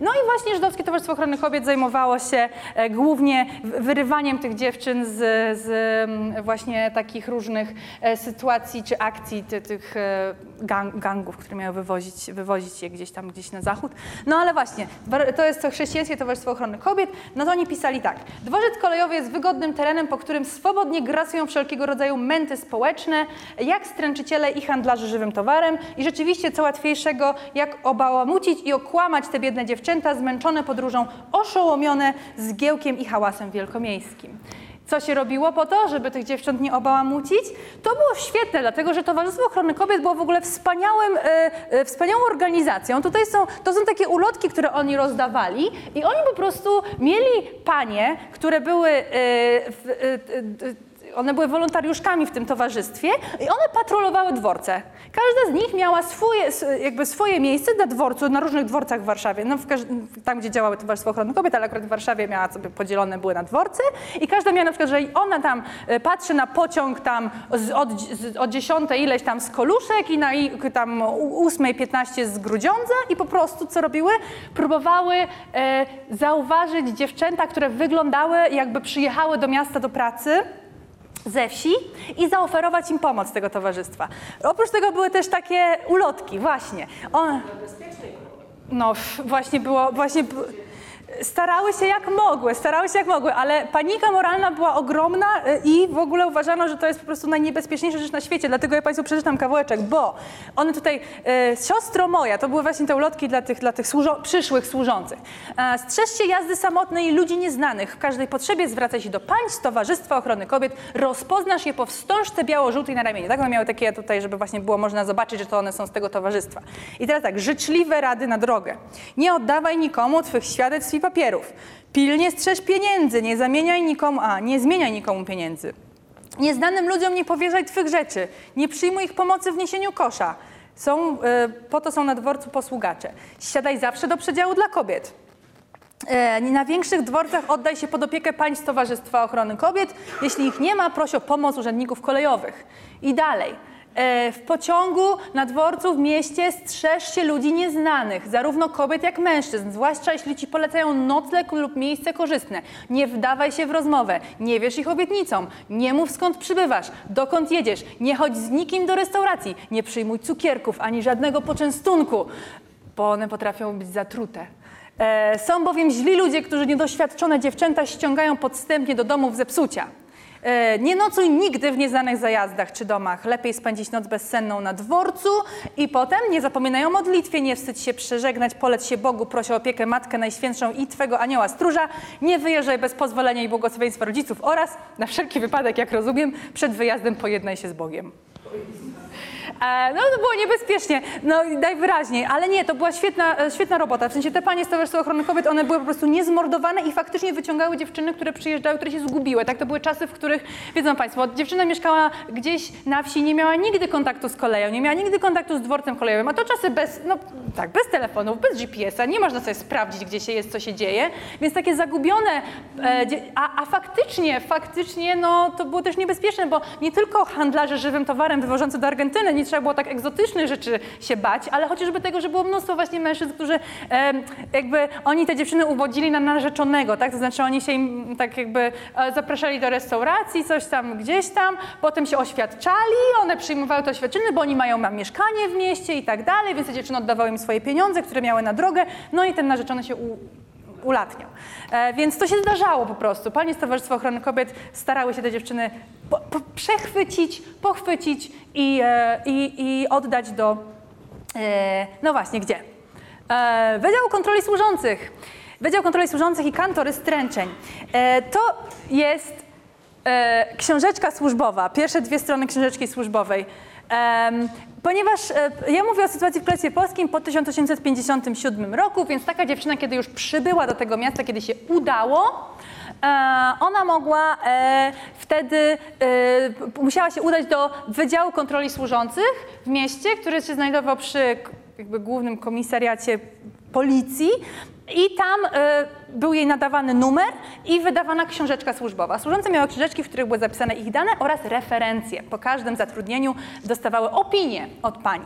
No i właśnie Żydowskie Towarzystwo Ochrony Kobiet zajmowało się e, głównie wyrywaniem tych dziewczyn z, z mm, właśnie takich różnych e, sytuacji czy akcji ty, tych e, gang, gangów, które miały wywozić, wywozić je gdzieś tam, gdzieś na zachód. No ale właśnie, to jest to Chrześcijańskie Towarzystwo Ochrony Kobiet. No to oni pisali tak. Dworzec kolejowy jest wygodnym terenem, po którym swobodnie grasują wszelkiego rodzaju męty społeczne, jak stręczyciele i handlarze żywym towarem. I rzeczywiście co łatwiejszego, jak obałamucić i okłamać te biedne dziewczęta zmęczone podróżą, oszołomione zgiełkiem i hałasem wielkomiejskim. Co się robiło po to, żeby tych dziewcząt nie obałamucić? To było świetne, dlatego że Towarzystwo Ochrony Kobiet było w ogóle wspaniałym, e, e, wspaniałą organizacją. Tutaj są, to są takie ulotki, które oni rozdawali i oni po prostu mieli panie, które były e, one były wolontariuszkami w tym towarzystwie i one patrolowały dworce. Każda z nich miała swoje, jakby swoje miejsce na dworcu, na różnych dworcach w Warszawie. No w tam, gdzie działały Towarzystwo Ochrony Kobiet, ale akurat w Warszawie miała sobie podzielone były na dworce i każda miała na przykład, że ona tam e, patrzy na pociąg tam z, od, z, od 10 ileś tam z Koluszek i na i, tam u- 8.15 z Grudziądza i po prostu co robiły? Próbowały e, zauważyć dziewczęta, które wyglądały jakby przyjechały do miasta do pracy ze wsi i zaoferować im pomoc tego towarzystwa. Oprócz tego były też takie ulotki, właśnie. On, no właśnie było, właśnie starały się jak mogły, starały się jak mogły, ale panika moralna była ogromna y, i w ogóle uważano, że to jest po prostu najniebezpieczniejsza rzecz na świecie, dlatego ja Państwu przeczytam kawałeczek, bo one tutaj, e, siostro moja, to były właśnie te ulotki dla tych, dla tych służo- przyszłych służących. E, jazdy samotnej i ludzi nieznanych. W każdej potrzebie zwracaj się do państw Towarzystwa Ochrony Kobiet. Rozpoznasz je po wstążce biało-żółtej na ramieniu. Tak, one miały takie tutaj, żeby właśnie było można zobaczyć, że to one są z tego towarzystwa. I teraz tak, życzliwe rady na drogę. Nie oddawaj nikomu twych świadectw papierów. Pilnie strzeż pieniędzy, nie zamieniaj nikomu, a nie zmieniaj nikomu pieniędzy. Nieznanym ludziom nie powierzaj twych rzeczy. Nie przyjmuj ich pomocy w niesieniu kosza. Są, e, po to są na dworcu posługacze. Siadaj zawsze do przedziału dla kobiet. E, Na większych dworcach oddaj się pod opiekę państw Towarzystwa Ochrony Kobiet. Jeśli ich nie ma, proś o pomoc urzędników kolejowych. I dalej. E, W pociągu, na dworcu, w mieście strzeż się ludzi nieznanych, zarówno kobiet jak mężczyzn, zwłaszcza jeśli ci polecają nocleg lub miejsce korzystne. Nie wdawaj się w rozmowę, nie wierz ich obietnicom, nie mów skąd przybywasz, dokąd jedziesz, nie chodź z nikim do restauracji, nie przyjmuj cukierków ani żadnego poczęstunku, bo one potrafią być zatrute. E, Są bowiem źli ludzie, którzy niedoświadczone dziewczęta ściągają podstępnie do domów zepsucia. E, Nie nocuj nigdy w nieznanych zajazdach czy domach. Lepiej spędzić noc bezsenną na dworcu i potem nie zapominaj o modlitwie, nie wstydź się przeżegnać, poleć się Bogu, proś o opiekę Matkę Najświętszą i Twego anioła stróża. Nie wyjeżdżaj bez pozwolenia i błogosławieństwa rodziców oraz, na wszelki wypadek, jak rozumiem, przed wyjazdem pojednaj się z Bogiem. E, No to było niebezpiecznie, no najwyraźniej, ale nie, to była świetna, e, świetna robota. W sensie te panie z Towarzystwa Ochrony Kobiet, one były po prostu niezmordowane i faktycznie wyciągały dziewczyny, które przyjeżdżały, które się zgubiły. Tak, to były czasy, w których, wiedzą Państwo, dziewczyna mieszkała gdzieś na wsi, nie miała nigdy kontaktu z koleją, nie miała nigdy kontaktu z dworcem kolejowym, a to czasy bez, no tak, bez telefonów, bez GPS-a, nie można sobie sprawdzić, gdzie się jest, co się dzieje, więc takie zagubione, e, a, A faktycznie, faktycznie, no to było też niebezpieczne, bo nie tylko handlarze żywym towarem wywożący do Argentyny, nie trzeba było tak egzotycznych rzeczy się bać, ale chociażby tego, że było mnóstwo właśnie mężczyzn, którzy em, jakby, oni te dziewczyny uwodzili na narzeczonego, tak? To znaczy oni się im tak jakby e, zapraszali do restauracji, coś tam gdzieś tam, potem się oświadczali, one przyjmowały te oświadczyny, bo oni mają ma mieszkanie w mieście i tak dalej, więc te dziewczyny oddawały im swoje pieniądze, które miały na drogę, no i ten narzeczony się u, ulatniał. E, więc to się zdarzało po prostu. Panie z Towarzystwa Ochrony Kobiet starały się te dziewczyny po, po, przechwycić, pochwycić i, e, i, i oddać do, e, no właśnie, gdzie? E, Wydział Kontroli Służących. Wydział Kontroli Służących i kantory stręczeń. E, to jest e, książeczka służbowa, pierwsze dwie strony książeczki służbowej. Ponieważ e, ja mówię o sytuacji w Królestwie Polskim po 1857 roku, więc taka dziewczyna, kiedy już przybyła do tego miasta, kiedy się udało, e, ona mogła e, wtedy, musiała się udać do Wydziału Kontroli Służących w mieście, który się znajdował przy jakby głównym komisariacie policji i tam był jej nadawany numer i wydawana książeczka służbowa. Służące miały książeczki, w których były zapisane ich dane oraz referencje. Po każdym zatrudnieniu dostawały opinię od pani.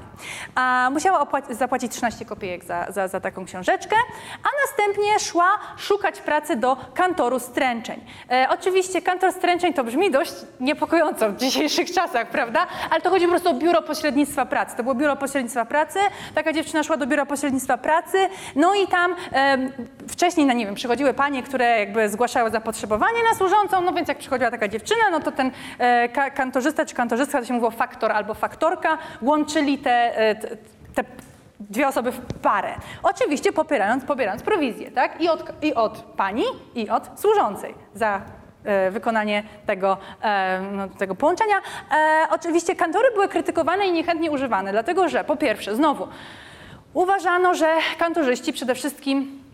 A musiała zapłacić 13 kopiejek za, za, za taką książeczkę, a następnie szła szukać pracy do kantoru stręczeń. E, oczywiście kantor stręczeń to brzmi dość niepokojąco w dzisiejszych czasach, prawda? Ale to chodzi po prostu o biuro pośrednictwa pracy. To było biuro pośrednictwa pracy, taka dziewczyna szła do biura pośrednictwa pracy, no i tam em, wcześniej, no nie wiem, przychodziły panie, które jakby zgłaszały zapotrzebowanie na służącą, no więc jak przychodziła taka dziewczyna, no to ten e, ka- kantorzysta czy kantorzystka, to się mówiło faktor albo faktorka, łączyli te, e, te, dwie osoby w parę. Oczywiście popierając, pobierając prowizję, tak? I od, I od pani, i od służącej za e, wykonanie tego, e, no, tego połączenia. Oczywiście kantory były krytykowane i niechętnie używane, dlatego że po pierwsze, znowu, uważano, że kantorzyści przede wszystkim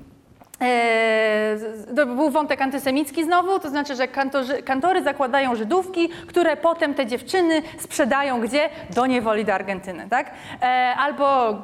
to był wątek antysemicki znowu, to znaczy, że kantorzy, kantory zakładają Żydówki, które potem te dziewczyny sprzedają gdzie? Do niewoli do Argentyny, tak? E, albo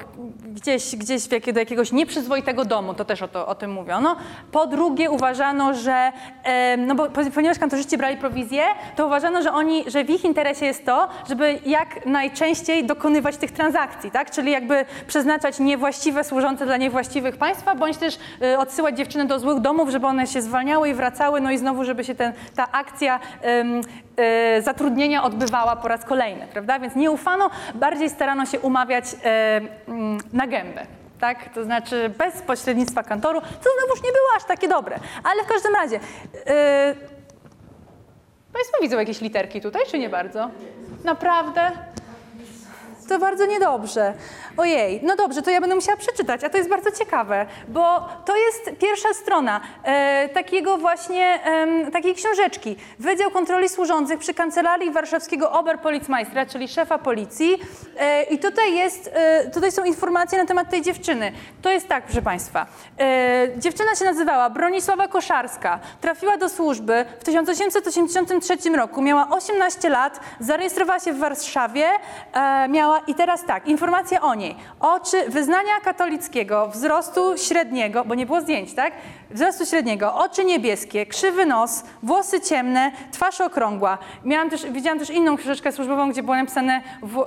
gdzieś, gdzieś do jakiegoś nieprzyzwoitego domu, to też o, to, o tym mówiono. Po drugie uważano, że, e, no bo po- ponieważ kantorzyści brali prowizję, to uważano, że oni, że w ich interesie jest to, żeby jak najczęściej dokonywać tych transakcji, tak? Czyli jakby przeznaczać niewłaściwe służące dla niewłaściwych państwa, bądź też e, odsyłać dziewczyny do złych domów, żeby one się zwalniały i wracały, no i znowu, żeby się ten, ta akcja em, e, zatrudnienia odbywała po raz kolejny, prawda? Więc nie ufano, bardziej starano się umawiać e, mm, na gębę. Tak, to znaczy bez pośrednictwa kantoru, co znowuż nie było aż takie dobre. Ale w każdym razie, e, Państwo widzą jakieś literki tutaj, czy nie bardzo? Naprawdę? To bardzo niedobrze. Ojej, no dobrze, to ja będę musiała przeczytać, a to jest bardzo ciekawe, bo to jest pierwsza strona e, takiego właśnie, em, takiej książeczki. Wydział Kontroli Służących przy Kancelarii Warszawskiego Oberpolizmeistera, czyli szefa policji. E, I tutaj jest, e, tutaj są informacje na temat tej dziewczyny. To jest tak, proszę Państwa. E, dziewczyna się nazywała Bronisława Koszarska. Trafiła do służby w 1883 roku, miała 18 lat, zarejestrowała się w Warszawie, e, miała i teraz tak, informacje o niej. Oczy wyznania katolickiego, wzrostu średniego, bo nie było zdjęć, tak? Wzrostu średniego, oczy niebieskie, krzywy nos, włosy ciemne, twarz okrągła. Miałam też, widziałam też inną książeczkę służbową, gdzie było napisane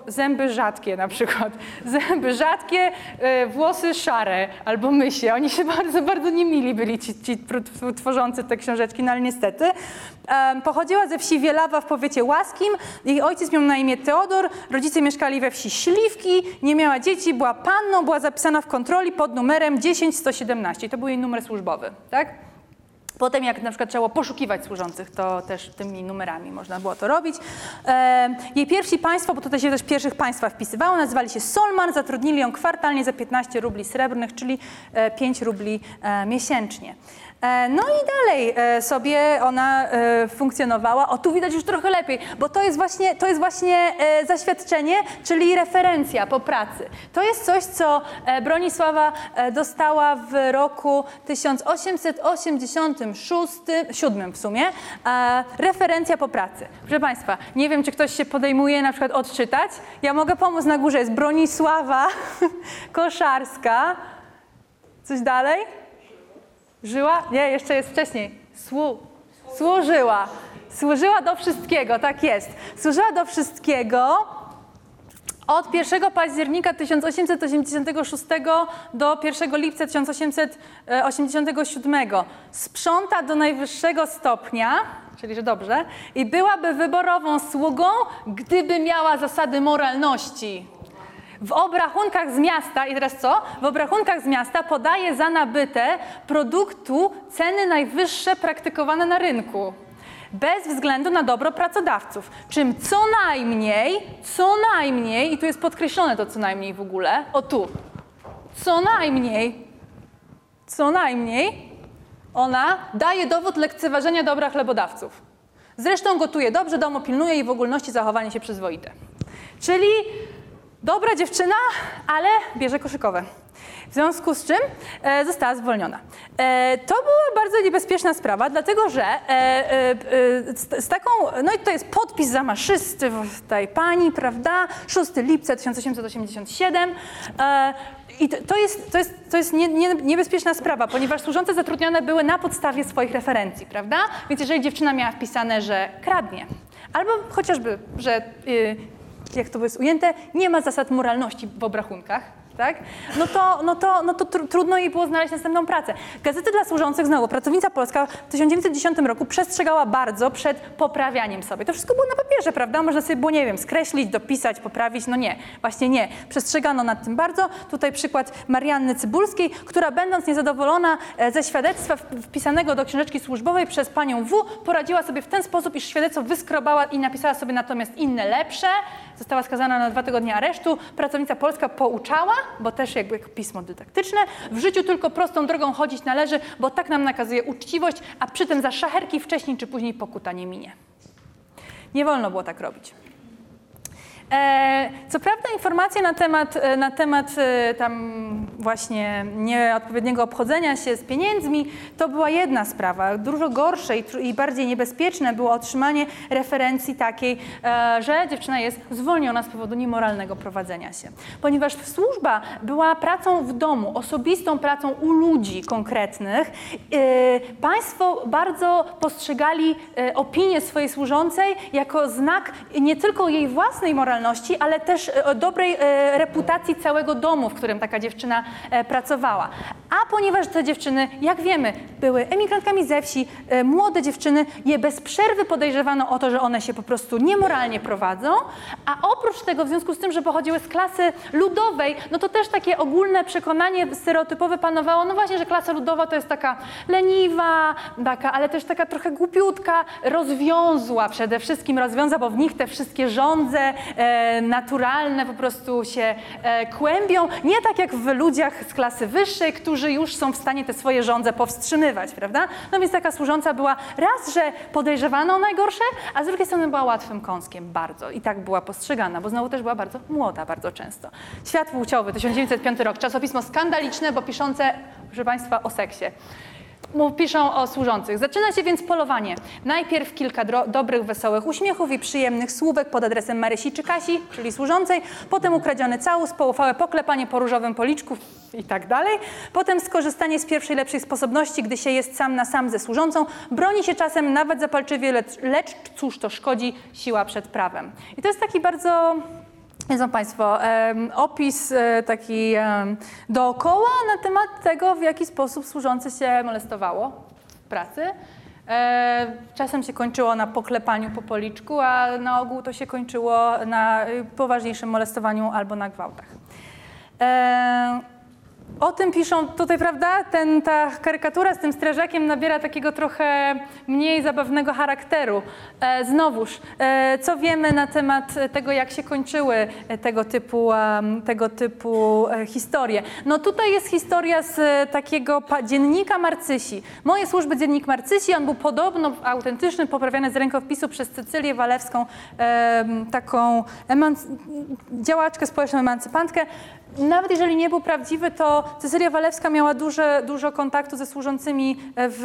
zęby rzadkie na przykład. Zęby rzadkie, e, włosy szare albo mysie. Oni się bardzo, bardzo niemili byli ci, ci tworzący te książeczki, no ale niestety. Pochodziła ze wsi Wielawa w powiecie łaskim. Jej ojciec miał na imię Teodor, rodzice mieszkali we wsi Śliwki, nie miała dzieci, była panną, była zapisana w kontroli pod numerem 10117. To był jej numer służbowy, tak? Potem jak na przykład trzeba było poszukiwać służących, to też tymi numerami można było to robić. E, jej pierwsi państwo, bo tutaj się też pierwszych państwa wpisywało, nazywali się Solman, zatrudnili ją kwartalnie za 15 rubli srebrnych, czyli e, 5 rubli e, miesięcznie. E, No i dalej e, sobie ona e, funkcjonowała. O, tu widać już trochę lepiej, bo to jest właśnie, to jest właśnie zaświadczenie, czyli referencja po pracy. To jest coś, co Bronisława dostała w roku 1886, 7 w sumie, referencja po pracy. Proszę Państwa, nie wiem, czy ktoś się podejmuje na przykład odczytać. Ja mogę pomóc na górze. Jest Bronisława Koszarska. Coś dalej? Żyła? Nie, jeszcze jest wcześniej. Słu. Służyła. Służyła do wszystkiego, tak jest. Służyła do wszystkiego od 1 października 1886 do 1 lipca 1887. Sprząta do najwyższego stopnia, czyli że dobrze, i byłaby wyborową sługą, gdyby miała zasady moralności. W obrachunkach z miasta, i teraz co? W obrachunkach z miasta podaje za nabyte produktu ceny najwyższe praktykowane na rynku. Bez względu na dobro pracodawców. Czym co najmniej, co najmniej, i tu jest podkreślone to co najmniej w ogóle, o tu, co najmniej, co najmniej, ona daje dowód lekceważenia dobra chlebodawców. Zresztą gotuje dobrze, domu pilnuje i w ogólności zachowanie się przyzwoite. Czyli dobra dziewczyna, ale bierze koszykowe. W związku z czym e, została zwolniona. E, to była bardzo niebezpieczna sprawa, dlatego że e, e, e, z, z taką, no i to jest podpis zamaszysty tej pani, prawda? 6 lipca 1887. E, i to, to jest, to jest, to jest nie, nie, niebezpieczna sprawa, ponieważ służące zatrudnione były na podstawie swoich referencji, prawda? Więc jeżeli dziewczyna miała wpisane, że kradnie, albo chociażby, że, y, jak to jest ujęte, nie ma zasad moralności w obrachunkach, tak? No to, no to, no to tr trudno jej było znaleźć następną pracę. Gazety dla służących, znowu, pracownica polska w 1910 roku przestrzegała bardzo przed poprawianiem sobie. To wszystko było na papierze, prawda? Można sobie było, nie wiem, skreślić, dopisać, poprawić. No nie, właśnie nie. Przestrzegano nad tym bardzo. Tutaj przykład Marianny Cybulskiej, która będąc niezadowolona e, ze świadectwa wpisanego do książeczki służbowej przez panią W, poradziła sobie w ten sposób, iż świadectwo wyskrobała i napisała sobie natomiast inne lepsze. Została skazana na dwa tygodnie aresztu. Pracownica polska pouczała, bo też jakby pismo dydaktyczne. W życiu tylko prostą drogą chodzić należy, bo tak nam nakazuje uczciwość, a przy tym za szacherki wcześniej czy później pokuta nie minie. Nie wolno było tak robić. E, co prawda informacje na temat, e, na temat e, tam właśnie nieodpowiedniego obchodzenia się z pieniędzmi to była jedna sprawa. Dużo gorsze i, i bardziej niebezpieczne było otrzymanie referencji takiej, że dziewczyna jest zwolniona z powodu niemoralnego prowadzenia się. Ponieważ służba była pracą w domu, osobistą pracą u ludzi konkretnych, państwo bardzo postrzegali opinię swojej służącej jako znak nie tylko jej własnej moralności, ale też e, dobrej e, reputacji całego domu, w którym taka dziewczyna e, pracowała. A ponieważ te dziewczyny, jak wiemy, były emigrantkami ze wsi, młode dziewczyny, je bez przerwy podejrzewano o to, że one się po prostu niemoralnie prowadzą, a oprócz tego, w związku z tym, że pochodziły z klasy ludowej, no to też takie ogólne przekonanie stereotypowe panowało, no właśnie, że klasa ludowa to jest taka leniwa, taka, ale też taka trochę głupiutka, rozwiązła przede wszystkim, rozwiąza, bo w nich te wszystkie żądze, naturalne po prostu się e, kłębią, nie tak jak w ludziach z klasy wyższej, którzy już są w stanie te swoje żądze powstrzymywać, prawda? No więc taka służąca była raz, że podejrzewano o najgorsze, a z drugiej strony była łatwym kąskiem. Bardzo. I tak była postrzegana, bo znowu też była bardzo młoda bardzo często. Świat płciowy, 1905 rok, czasopismo skandaliczne, bo piszące, proszę Państwa, o seksie piszą o służących. Zaczyna się więc polowanie. Najpierw kilka dobrych, wesołych uśmiechów i przyjemnych słówek pod adresem Marysi czy Kasi, czyli służącej, potem ukradziony całus, poufałe poklepanie po różowym policzku i tak dalej. Potem skorzystanie z pierwszej lepszej sposobności, gdy się jest sam na sam ze służącą, broni się czasem nawet zapalczywie, lecz, lecz cóż to szkodzi, siła przed prawem. I to jest taki bardzo Wiedzą Państwo, opis e, taki dookoła na temat tego, w jaki sposób służące się molestowało w pracy. E, czasem się kończyło na poklepaniu po policzku, a na ogół to się kończyło na y, poważniejszym molestowaniu albo na gwałtach. O tym piszą tutaj, prawda? Ten, ta karykatura z tym strażakiem nabiera takiego trochę mniej zabawnego charakteru. E, znowuż, e, co wiemy na temat tego, jak się kończyły tego typu, um, tego typu e, historie? No tutaj jest historia z takiego dziennika Marcysi. Moje służby dziennik Marcysi, on był podobno autentyczny, poprawiany z rękopisu przez Cecylię Walewską, e, taką działaczkę społeczną, emancypantkę. Nawet jeżeli nie był prawdziwy, to Cecylia Walewska miała duże, dużo kontaktu ze służącymi w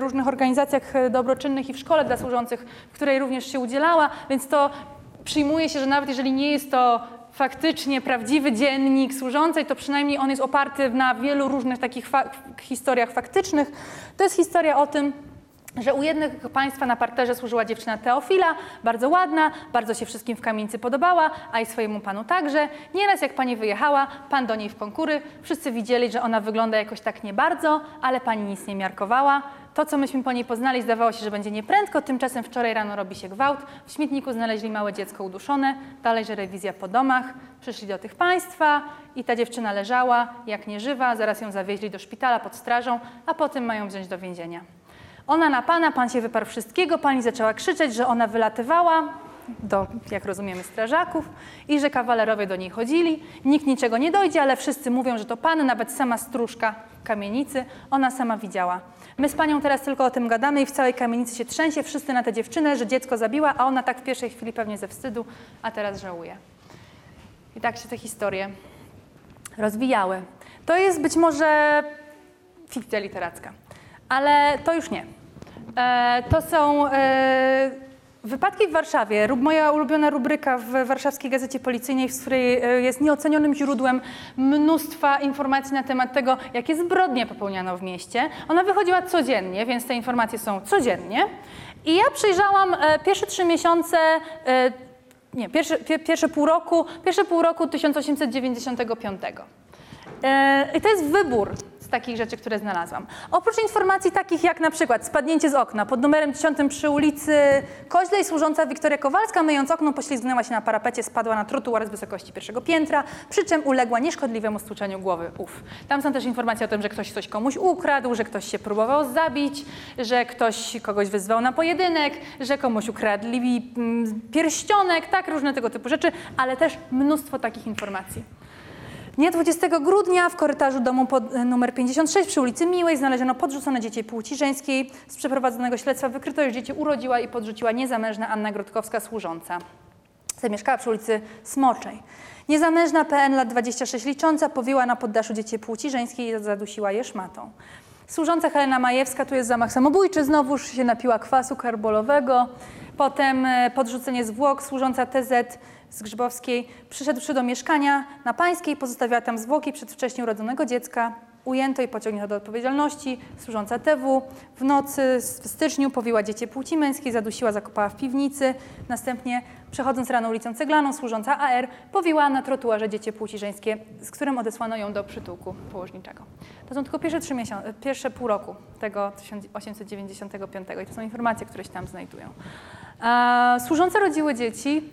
różnych organizacjach dobroczynnych i w szkole dla służących, w której również się udzielała, więc to przyjmuje się, że nawet jeżeli nie jest to faktycznie prawdziwy dziennik służącej, to przynajmniej on jest oparty na wielu różnych takich fa historiach faktycznych. To jest historia o tym, że u jednych państwa na parterze służyła dziewczyna Teofila, bardzo ładna, bardzo się wszystkim w kamienicy podobała, a i swojemu panu także. Nieraz jak pani wyjechała, pan do niej w konkury, wszyscy widzieli, że ona wygląda jakoś tak nie bardzo, ale pani nic nie miarkowała. To, co myśmy po niej poznali, zdawało się, że będzie nieprędko, tymczasem wczoraj rano robi się gwałt. W śmietniku znaleźli małe dziecko uduszone, dalej, że rewizja po domach. Przyszli do tych państwa i ta dziewczyna leżała jak nieżywa, zaraz ją zawieźli do szpitala pod strażą, a potem mają wziąć do więzienia. Ona na pana, pan się wyparł wszystkiego, pani zaczęła krzyczeć, że ona wylatywała do, jak rozumiemy, strażaków i że kawalerowie do niej chodzili. Nikt niczego nie dojdzie, ale wszyscy mówią, że to pan, nawet sama stróżka kamienicy, ona sama widziała. My z panią teraz tylko o tym gadamy i w całej kamienicy się trzęsie, wszyscy na tę dziewczynę, że dziecko zabiła, a ona tak w pierwszej chwili pewnie ze wstydu, a teraz żałuje. I tak się te historie rozwijały. To jest być może fikcja literacka, ale to już nie. E, to są e, wypadki w Warszawie. Moja ulubiona rubryka w warszawskiej gazecie policyjnej, z której e, jest nieocenionym źródłem mnóstwa informacji na temat tego, jakie zbrodnie popełniano w mieście. Ona wychodziła codziennie, więc te informacje są codziennie. I ja przejrzałam pierwsze trzy miesiące nie, pierwsze, pie, pierwsze pół roku, pierwsze pół roku 1895. E, I to jest wybór z takich rzeczy, które znalazłam. Oprócz informacji takich jak na przykład spadnięcie z okna pod numerem 10 przy ulicy Koźlej służąca Wiktoria Kowalska myjąc okno poślizgnęła się na parapecie, spadła na trotuar z wysokości pierwszego piętra, przy czym uległa nieszkodliwemu stłuczeniu głowy. Uf. Tam są też informacje o tym, że ktoś coś komuś ukradł, że ktoś się próbował zabić, że ktoś kogoś wyzwał na pojedynek, że komuś ukradli mm, pierścionek, tak, różne tego typu rzeczy, ale też mnóstwo takich informacji. Dnia 20 grudnia w korytarzu domu pod e, numer 56 przy ulicy Miłej znaleziono podrzucone dziecię płci żeńskiej. Z przeprowadzonego śledztwa wykryto, że dziecię urodziła i podrzuciła niezamężna Anna Grodkowska służąca. Zamieszkała przy ulicy Smoczej. Niezamężna PN lat 26 licząca powiła na poddaszu dziecię płci żeńskiej i zadusiła je szmatą. Służąca Helena Majewska, tu jest zamach samobójczy, znowuż się napiła kwasu karbolowego. Potem e, podrzucenie zwłok, służąca TZ z Grzybowskiej, przyszedłszy do mieszkania na Pańskiej, pozostawiła tam zwłoki przedwcześnie urodzonego dziecka. Ujęto i pociągnięto do odpowiedzialności. Służąca TW w nocy, w styczniu powiła dziecię płci męskiej, zadusiła, zakopała w piwnicy. Następnie, przechodząc rano ulicą Ceglaną, służąca AR powiła na trotuarze dziecię płci żeńskie, z którym odesłano ją do przytułku położniczego. To są tylko pierwsze, trzy miesiące, pierwsze pół roku tego 1895 i to są informacje, które się tam znajdują. Służące rodziły dzieci,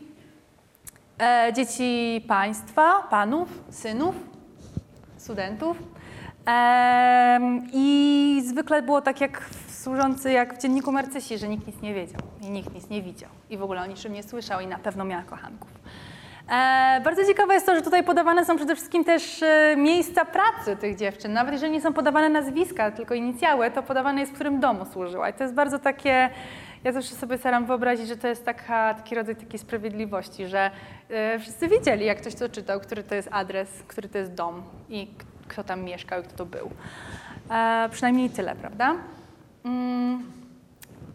e, dzieci państwa, panów, synów, studentów. Em, I zwykle było tak jak w służący, jak w dzienniku Marcysi, że nikt nic nie wiedział i nikt nic nie widział i w ogóle o niczym nie słyszał i na pewno miała kochanków. E, bardzo ciekawe jest to, że tutaj podawane są przede wszystkim też e, miejsca pracy tych dziewczyn. Nawet jeżeli nie są podawane nazwiska, tylko inicjały, to podawane jest, w którym domu służyła. I to jest bardzo takie, ja zawsze sobie staram wyobrazić, że to jest taka, taki rodzaj takiej sprawiedliwości, że e, wszyscy wiedzieli, jak ktoś to czytał, który to jest adres, który to jest dom i kto tam mieszkał i kto to był. E, przynajmniej tyle, prawda? Mm.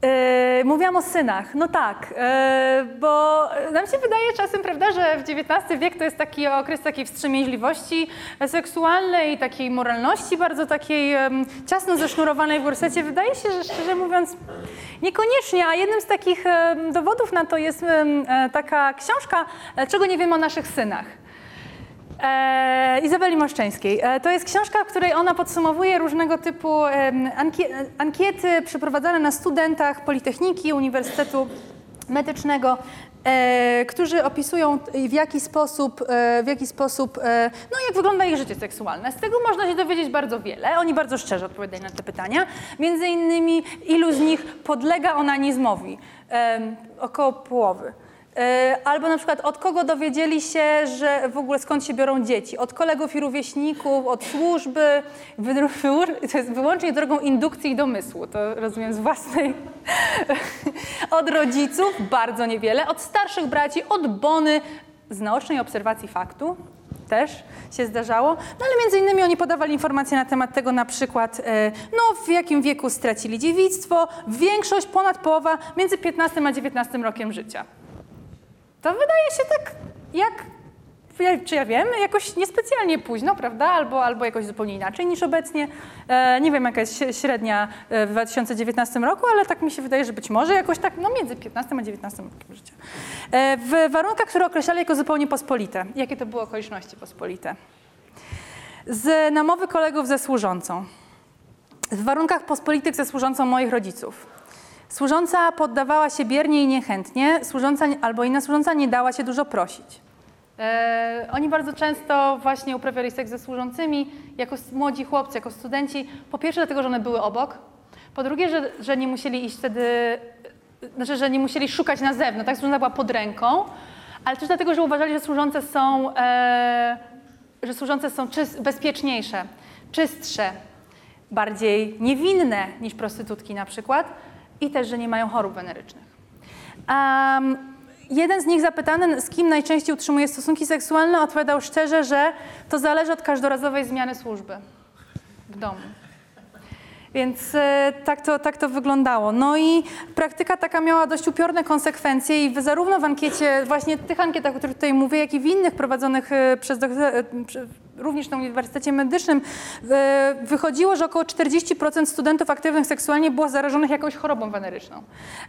Yy, mówiłam o synach. No tak, yy, bo nam się wydaje czasem, prawda, że w XIX wiek to jest taki okres takiej wstrzemięźliwości seksualnej takiej moralności bardzo takiej em, ciasno zesznurowanej w gorsecie. Wydaje się, że szczerze mówiąc niekoniecznie, a jednym z takich dowodów na to jest e, taka książka Czego nie wiem o naszych synach. E, Izabeli Moszczeńskiej. E, to jest książka, w której ona podsumowuje różnego typu ankie, ankiety przeprowadzane na studentach Politechniki, Uniwersytetu Medycznego, e, którzy opisują w jaki sposób, e, w jaki sposób e, no jak wygląda ich życie seksualne. Z tego można się dowiedzieć bardzo wiele. Oni bardzo szczerze odpowiadają na te pytania. Między innymi ilu z nich podlega onanizmowi. Około połowy. E, Albo na przykład od kogo dowiedzieli się, że w ogóle skąd się biorą dzieci? Od kolegów i rówieśników, od służby, to jest wyłącznie drogą indukcji i domysłu, to rozumiem z własnej. od rodziców bardzo niewiele, od starszych braci, od bony z naocznej obserwacji faktu też się zdarzało. No ale między innymi oni podawali informacje na temat tego na przykład, e, no w jakim wieku stracili dziewictwo, większość, ponad połowa między 15 a 19 rokiem życia. To wydaje się tak jak ja- czy ja wiem, jakoś niespecjalnie późno, prawda? Albo, albo jakoś zupełnie inaczej niż obecnie. E, nie wiem, jaka jest śre- średnia e, w 2019 roku, ale tak mi się wydaje, że być może jakoś tak, no między 15 a 19 rokiem życia. E, w warunkach, które określali jako zupełnie pospolite. Jakie to były okoliczności pospolite? Z namowy kolegów ze służącą. W warunkach pospolitych ze służącą moich rodziców. Służąca poddawała się biernie i niechętnie, służąca albo inna służąca nie dała się dużo prosić. E, oni bardzo często właśnie uprawiali seks ze służącymi jako młodzi chłopcy, jako studenci. Po pierwsze dlatego, że one były obok. Po drugie, że, że nie musieli iść wtedy, znaczy, że nie musieli szukać na zewnątrz, tak? Służąca była pod ręką. Ale też dlatego, że uważali, że służące są, e, że służące są czyst, bezpieczniejsze, czystsze, bardziej niewinne niż prostytutki na przykład i też, że nie mają chorób wenerycznych. Um, jeden z nich zapytany, z kim najczęściej utrzymuje stosunki seksualne, odpowiadał szczerze, że to zależy od każdorazowej zmiany służby w domu. Więc e, tak, to, tak to wyglądało. No i praktyka taka miała dość upiorne konsekwencje i zarówno w ankiecie, właśnie tych ankietach, o których tutaj mówię, jak i w innych prowadzonych e, przez doktor, e, również na Uniwersytecie Medycznym, e, wychodziło, że około 40% studentów aktywnych seksualnie było zarażonych jakąś chorobą weneryczną.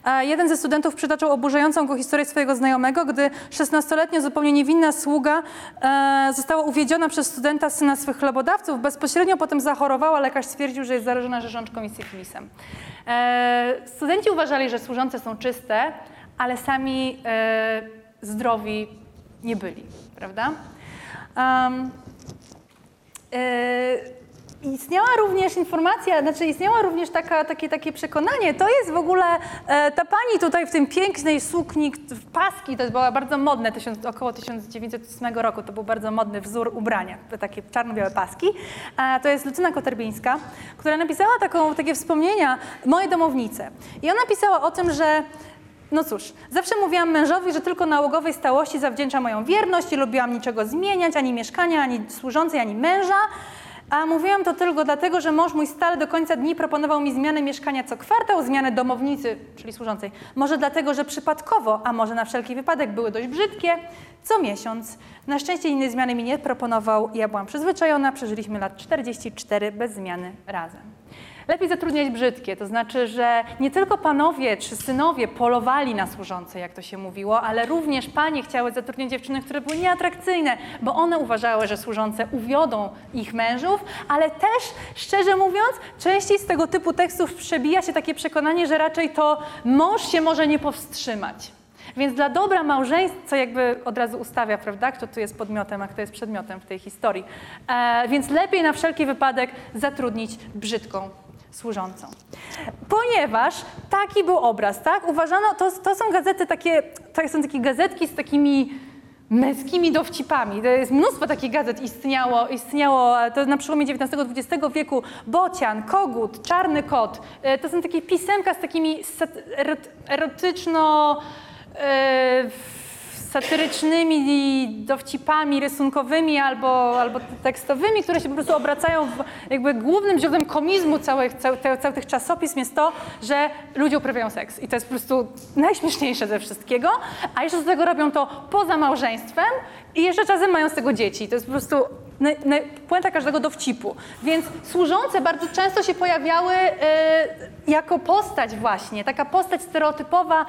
A jeden ze studentów przytaczał oburzającą go historię swojego znajomego, gdy 16-letnia, zupełnie niewinna sługa e, została uwiedziona przez studenta syna swych chlebodawców. Bezpośrednio potem zachorowała, lekarz stwierdził, że jest zarażona rzeżączką i syfilisem. E, studenci uważali, że służące są czyste, ale sami zdrowi nie byli, prawda? Um, Istniała również informacja, znaczy istniała również taka, takie, takie przekonanie, to jest w ogóle e, ta pani tutaj w tym pięknej sukni, w paski, to była bardzo modne, tysiąc, około 1908 roku, to był bardzo modny wzór ubrania, takie czarno-białe paski. E, to jest Lucyna Koterbińska, która napisała taką, takie wspomnienia, moje domownice. I ona pisała o tym, że no cóż, zawsze mówiłam mężowi, że tylko nałogowej stałości zawdzięcza moją wierność i lubiłam niczego zmieniać, ani mieszkania, ani służącej, ani męża. A mówiłam to tylko dlatego, że mąż mój stale do końca dni proponował mi zmianę mieszkania co kwartał, zmianę domownicy, czyli służącej. Może dlatego, że przypadkowo, a może na wszelki wypadek były dość brzydkie, co miesiąc. Na szczęście innej zmiany mi nie proponował, ja byłam przyzwyczajona, przeżyliśmy lat 44 bez zmiany razem. Lepiej zatrudniać brzydkie, to znaczy, że nie tylko panowie czy synowie polowali na służące, jak to się mówiło, ale również panie chciały zatrudniać dziewczyny, które były nieatrakcyjne, bo one uważały, że służące uwiodą ich mężów, ale też, szczerze mówiąc, częściej z tego typu tekstów przebija się takie przekonanie, że raczej to mąż się może nie powstrzymać. Więc dla dobra małżeństwa, co jakby od razu ustawia, prawda, kto tu jest podmiotem, a kto jest przedmiotem w tej historii. E, więc lepiej na wszelki wypadek zatrudnić brzydką służącą. Ponieważ taki był obraz, tak? Uważano, to, to są gazety takie, to są takie gazetki z takimi męskimi dowcipami. To jest mnóstwo takich gazet istniało, istniało to na przełomie XIX-XX wieku. Bocian, Kogut, Czarny Kot. E, To są takie pisemka z takimi erotyczno... e, satyrycznymi dowcipami rysunkowymi albo, albo tekstowymi, które się po prostu obracają w, jakby głównym źródłem komizmu całych, całych, całych tych czasopism jest to, że ludzie uprawiają seks i to jest po prostu najśmieszniejsze ze wszystkiego, a jeszcze do tego robią to poza małżeństwem i jeszcze czasem mają z tego dzieci. To jest po prostu naj, naj, puenta każdego dowcipu. Więc służące bardzo często się pojawiały e, jako postać właśnie, taka postać stereotypowa,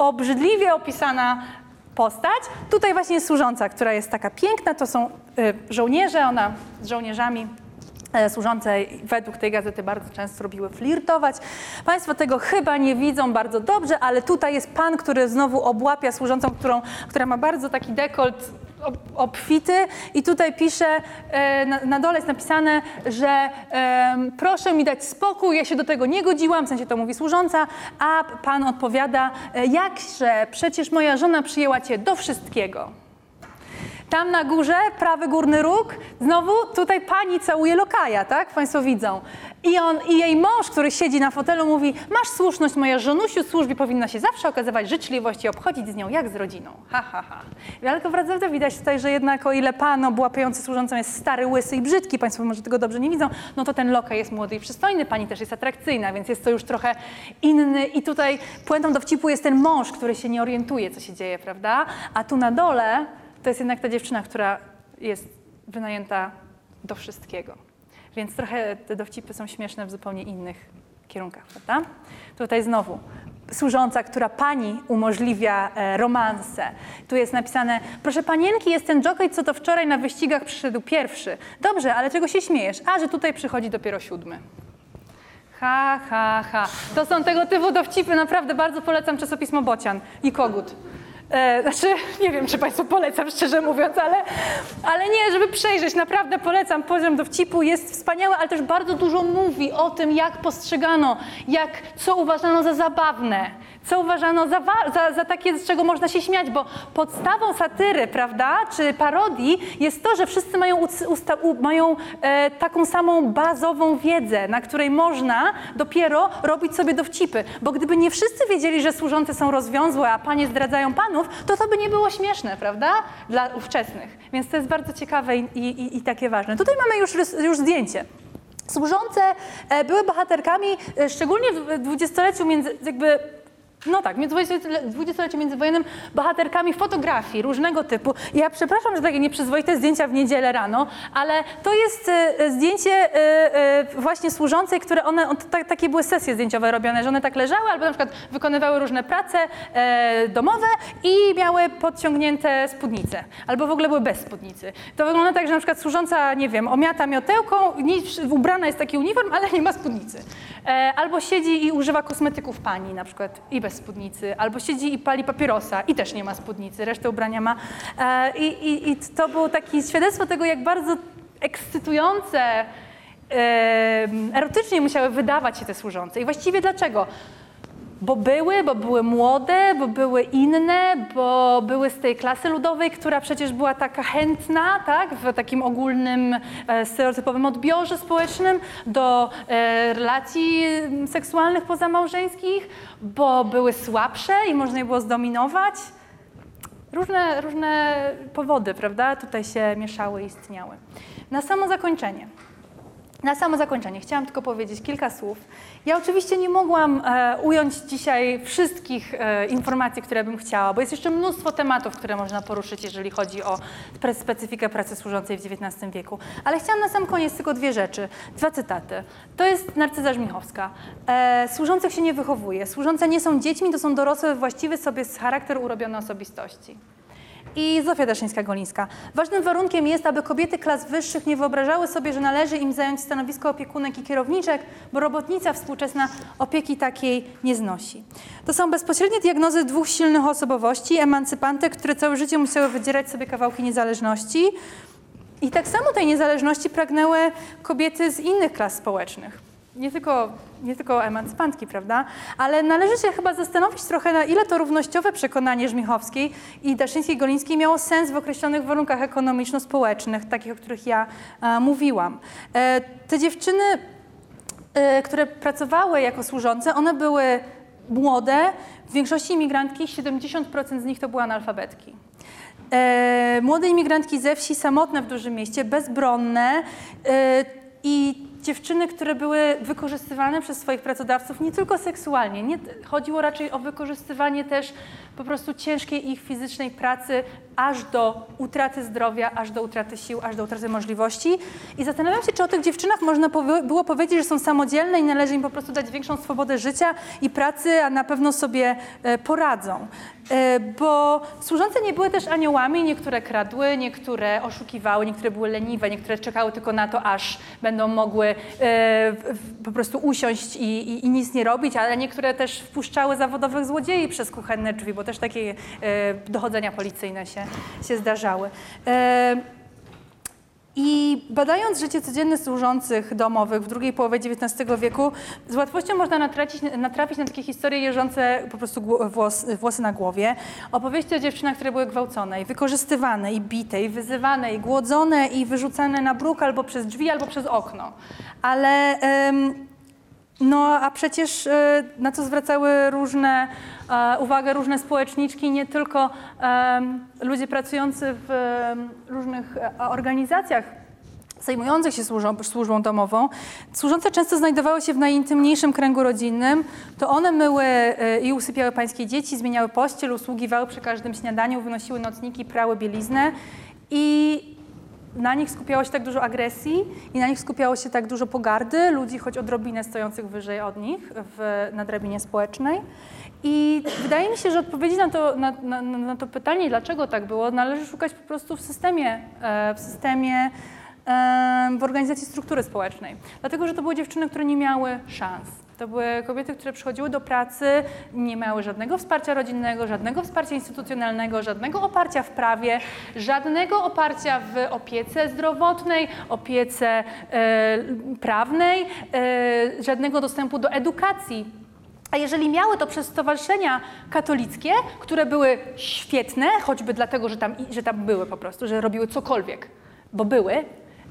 obrzydliwie opisana postać. Tutaj właśnie jest służąca, która jest taka piękna. To są y, żołnierze, ona z żołnierzami e, służące według tej gazety bardzo często robiły flirtować. Państwo tego chyba nie widzą bardzo dobrze, ale tutaj jest pan, który znowu obłapia służącą, którą, która ma bardzo taki dekolt obfity i tutaj pisze, e, na, dole jest napisane, że proszę mi dać spokój, ja się do tego nie godziłam, w sensie to mówi służąca, a pan odpowiada, e, jakże, przecież moja żona przyjęła cię do wszystkiego. Tam na górze, prawy górny róg, znowu tutaj pani całuje lokaja, tak? Państwo widzą. I on, i jej mąż, który siedzi na fotelu, mówi: Masz słuszność, moja żonusiu, służbie powinna się zawsze okazywać życzliwość i obchodzić z nią jak z rodziną. Ha, ha, ha. Ale to prawda widać tutaj, że jednak o ile pan obłapiający służącą jest stary, łysy i brzydki, państwo może tego dobrze nie widzą, no to ten lokaj jest młody i przystojny, pani też jest atrakcyjna, więc jest to już trochę inny. I tutaj puentą dowcipu jest ten mąż, który się nie orientuje, co się dzieje, prawda? A tu na dole to jest jednak ta dziewczyna, która jest wynajęta do wszystkiego. Więc trochę te dowcipy są śmieszne w zupełnie innych kierunkach, prawda? Tutaj znowu służąca, która pani umożliwia e, romanse. Tu jest napisane, proszę panienki, jest ten jockey, co to wczoraj na wyścigach przyszedł pierwszy. Dobrze, ale czego się śmiejesz? A, że tutaj przychodzi dopiero siódmy. Ha, ha, ha. To są tego typu dowcipy, naprawdę bardzo polecam czasopismo Bocian i Kogut. E, znaczy, nie wiem, czy Państwu polecam, szczerze mówiąc, ale, ale nie, żeby przejrzeć, naprawdę polecam. Poziom dowcipu jest wspaniały, ale też bardzo dużo mówi o tym, jak postrzegano, jak, co uważano za zabawne, co uważano za, za, za takie, z czego można się śmiać, bo podstawą satyry, prawda, czy parodii jest to, że wszyscy mają, usta, u, mają e, taką samą bazową wiedzę, na której można dopiero robić sobie dowcipy. Bo gdyby nie wszyscy wiedzieli, że służące są rozwiązłe, a panie zdradzają panów, to to by nie było śmieszne, prawda, dla ówczesnych. Więc to jest bardzo ciekawe i, i, i takie ważne. Tutaj mamy już, już zdjęcie. Służące e, były bohaterkami, e, szczególnie w dwudziestoleciu między, jakby no tak, między dwudziestolecie- międzywojennym bohaterkami fotografii różnego typu. Ja przepraszam, że takie nieprzyzwoite zdjęcia w niedzielę rano, ale to jest e, zdjęcie e, e, właśnie służącej, które one, on, ta, takie były sesje zdjęciowe robione, że one tak leżały albo na przykład wykonywały różne prace e, domowe i miały podciągnięte spódnice, albo w ogóle były bez spódnicy. To wygląda tak, że na przykład służąca, nie wiem, omiata miotełką, ubrana jest taki uniform, ale nie ma spódnicy. E, albo siedzi i używa kosmetyków pani na przykład i bez spódnicy, albo siedzi i pali papierosa i też nie ma spódnicy, resztę ubrania ma. E, i, i, I to było takie świadectwo tego, jak bardzo ekscytujące, erotycznie musiały wydawać się te służące. I właściwie dlaczego? Bo były, bo były młode, bo były inne, bo były z tej klasy ludowej, która przecież była taka chętna, tak, w takim ogólnym, e, stereotypowym odbiorze społecznym do e, relacji seksualnych pozamałżeńskich, bo były słabsze i można je było zdominować. Różne, różne powody, prawda, tutaj się mieszały i istniały. Na samo zakończenie. Na samo zakończenie chciałam tylko powiedzieć kilka słów. Ja oczywiście nie mogłam e, ująć dzisiaj wszystkich e, informacji, które bym chciała, bo jest jeszcze mnóstwo tematów, które można poruszyć, jeżeli chodzi o specyfikę pracy służącej w XIX wieku. Ale chciałam na sam koniec tylko dwie rzeczy, dwa cytaty. To jest Narcyza Żmichowska. E, służących się nie wychowuje. Służące nie są dziećmi, to są dorosłe, właściwy sobie charakter urobione osobistości i Zofia Daszyńska-Golińska. Ważnym warunkiem jest, aby kobiety klas wyższych nie wyobrażały sobie, że należy im zająć stanowisko opiekunek i kierowniczek, bo robotnica współczesna opieki takiej nie znosi. To są bezpośrednie diagnozy dwóch silnych osobowości, emancypantek, które całe życie musiały wydzierać sobie kawałki niezależności. I tak samo tej niezależności pragnęły kobiety z innych klas społecznych. Nie tylko, nie tylko emancypantki, prawda? Ale należy się chyba zastanowić trochę, na ile to równościowe przekonanie Żmichowskiej i Daszyńskiej-Golińskiej miało sens w określonych warunkach ekonomiczno-społecznych, takich, o których ja e, mówiłam. E, te dziewczyny, e, które pracowały jako służące, one były młode, w większości imigrantki, 70% z nich to były analfabetki. E, młode imigrantki ze wsi, samotne w dużym mieście, bezbronne e, i dziewczyny, które były wykorzystywane przez swoich pracodawców nie tylko seksualnie. Nie, chodziło raczej o wykorzystywanie też po prostu ciężkiej ich fizycznej pracy aż do utraty zdrowia, aż do utraty sił, aż do utraty możliwości. I zastanawiam się, czy o tych dziewczynach można było powiedzieć, że są samodzielne i należy im po prostu dać większą swobodę życia i pracy, a na pewno sobie e, poradzą. E, Bo służące nie były też aniołami, niektóre kradły, niektóre oszukiwały, niektóre były leniwe, niektóre czekały tylko na to, aż będą mogły e, po prostu usiąść i, i, i nic nie robić, ale niektóre też wpuszczały zawodowych złodziei przez kuchenne drzwi, bo też takie e, dochodzenia policyjne się, się zdarzały. I badając życie codzienne służących domowych w drugiej połowie XIX wieku, z łatwością można natracić, natrafić na takie historie jeżące po prostu włos, włosy na głowie. Opowieści o dziewczynach, które były gwałcone i wykorzystywane i bite i wyzywane i głodzone i wyrzucane na bruk albo przez drzwi, albo przez okno. Ale em, no, a przecież e, na co zwracały różne, e, uwagę różne społeczniczki, nie tylko ludzie pracujący w różnych e, organizacjach zajmujących się służą, służbą domową, służące często znajdowały się w najintymniejszym kręgu rodzinnym, to one myły e, i usypiały pańskie dzieci, zmieniały pościel, usługiwały przy każdym śniadaniu, wynosiły nocniki, prały bieliznę. I na nich skupiało się tak dużo agresji i na nich skupiało się tak dużo pogardy ludzi, choć odrobinę stojących wyżej od nich w, na drabinie społecznej. I wydaje mi się, że odpowiedzi na to, na, na, na to pytanie, dlaczego tak było, należy szukać po prostu w systemie, e, w systemie em, w organizacji struktury społecznej. Dlatego, że to były dziewczyny, które nie miały szans. To były kobiety, które przychodziły do pracy, nie miały żadnego wsparcia rodzinnego, żadnego wsparcia instytucjonalnego, żadnego oparcia w prawie, żadnego oparcia w opiece zdrowotnej, opiece e, prawnej, e, żadnego dostępu do edukacji. A jeżeli miały to przez stowarzyszenia katolickie, które były świetne, choćby dlatego, że tam, że tam były po prostu, że robiły cokolwiek, bo były,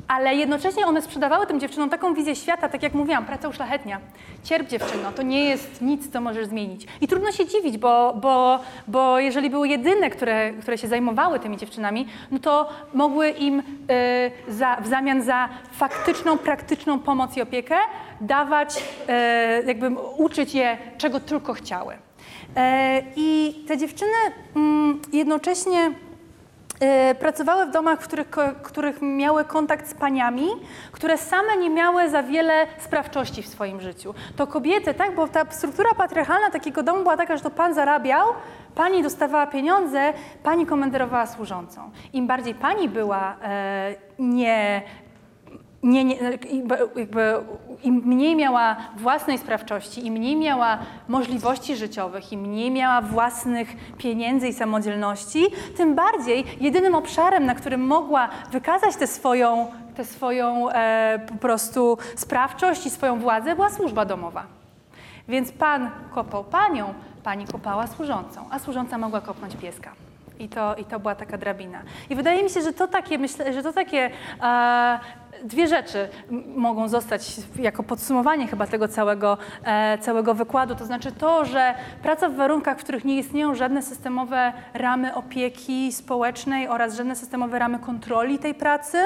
ale jednocześnie one sprzedawały tym dziewczynom taką wizję świata, tak jak mówiłam, praca uszlachetnia. Cierp dziewczyno, to nie jest nic, co możesz zmienić. I trudno się dziwić, bo, bo, bo jeżeli były jedyne, które, które się zajmowały tymi dziewczynami, no to mogły im y, za, w zamian za faktyczną, praktyczną pomoc i opiekę dawać, y, jakby uczyć je, czego tylko chciały. E, I te dziewczyny mm, jednocześnie pracowały w domach, w których, których miały kontakt z paniami, które same nie miały za wiele sprawczości w swoim życiu. To kobiety, tak, bo ta struktura patriarchalna takiego domu była taka, że to pan zarabiał, pani dostawała pieniądze, pani komenderowała służącą. Im bardziej pani była e, nie nie, nie, jakby, im mniej miała własnej sprawczości, im mniej miała możliwości życiowych, im mniej miała własnych pieniędzy i samodzielności, tym bardziej jedynym obszarem, na którym mogła wykazać tę swoją, tę swoją e, po prostu sprawczość i swoją władzę, była służba domowa. Więc pan kopał panią, pani kopała służącą, a służąca mogła kopnąć pieska. I to, I to była taka drabina. I wydaje mi się, że to takie, myślę, że to takie e, dwie rzeczy mogą zostać jako podsumowanie chyba tego całego, e, całego wykładu. To znaczy to, że praca w warunkach, w których nie istnieją żadne systemowe ramy opieki społecznej oraz żadne systemowe ramy kontroli tej pracy,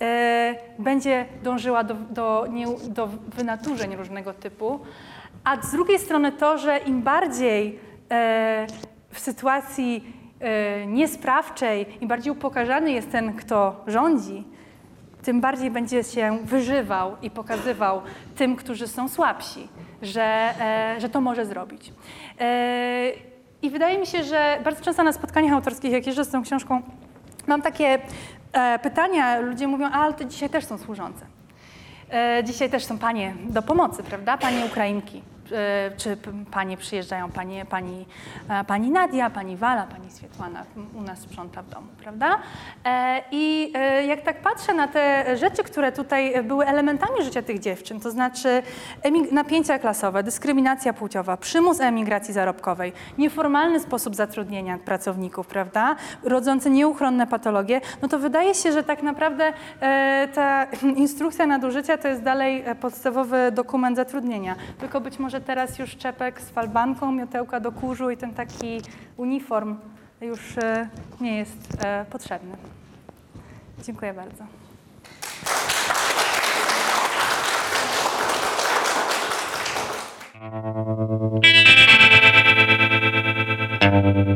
e, będzie dążyła do, do, nie, do wynaturzeń różnego typu. A z drugiej strony to, że im bardziej e, w sytuacji niesprawczej, im bardziej upokarzany jest ten, kto rządzi, tym bardziej będzie się wyżywał i pokazywał tym, którzy są słabsi, że, e, że to może zrobić. E, I wydaje mi się, że bardzo często na spotkaniach autorskich, jak jeżdżę z tą książką, mam takie e, pytania, ludzie mówią, a ale to dzisiaj też są służące. Dzisiaj też są panie do pomocy, prawda? Panie Ukrainki. E, Czy panie przyjeżdżają, panie, pani, e, pani Nadia, pani Wala, pani Swietłana u nas sprząta w domu, prawda? E, I jak tak patrzę na te rzeczy, które tutaj były elementami życia tych dziewczyn, to znaczy napięcia klasowe, dyskryminacja płciowa, przymus emigracji zarobkowej, nieformalny sposób zatrudnienia pracowników, prawda? Rodzące nieuchronne patologie, no to wydaje się, że tak naprawdę ta instrukcja nadużycia to jest dalej podstawowy dokument zatrudnienia. Tylko być może teraz już czepek z falbanką, miotełka do kurzu i ten taki uniform już e, nie jest e, potrzebny. Dziękuję bardzo. Thank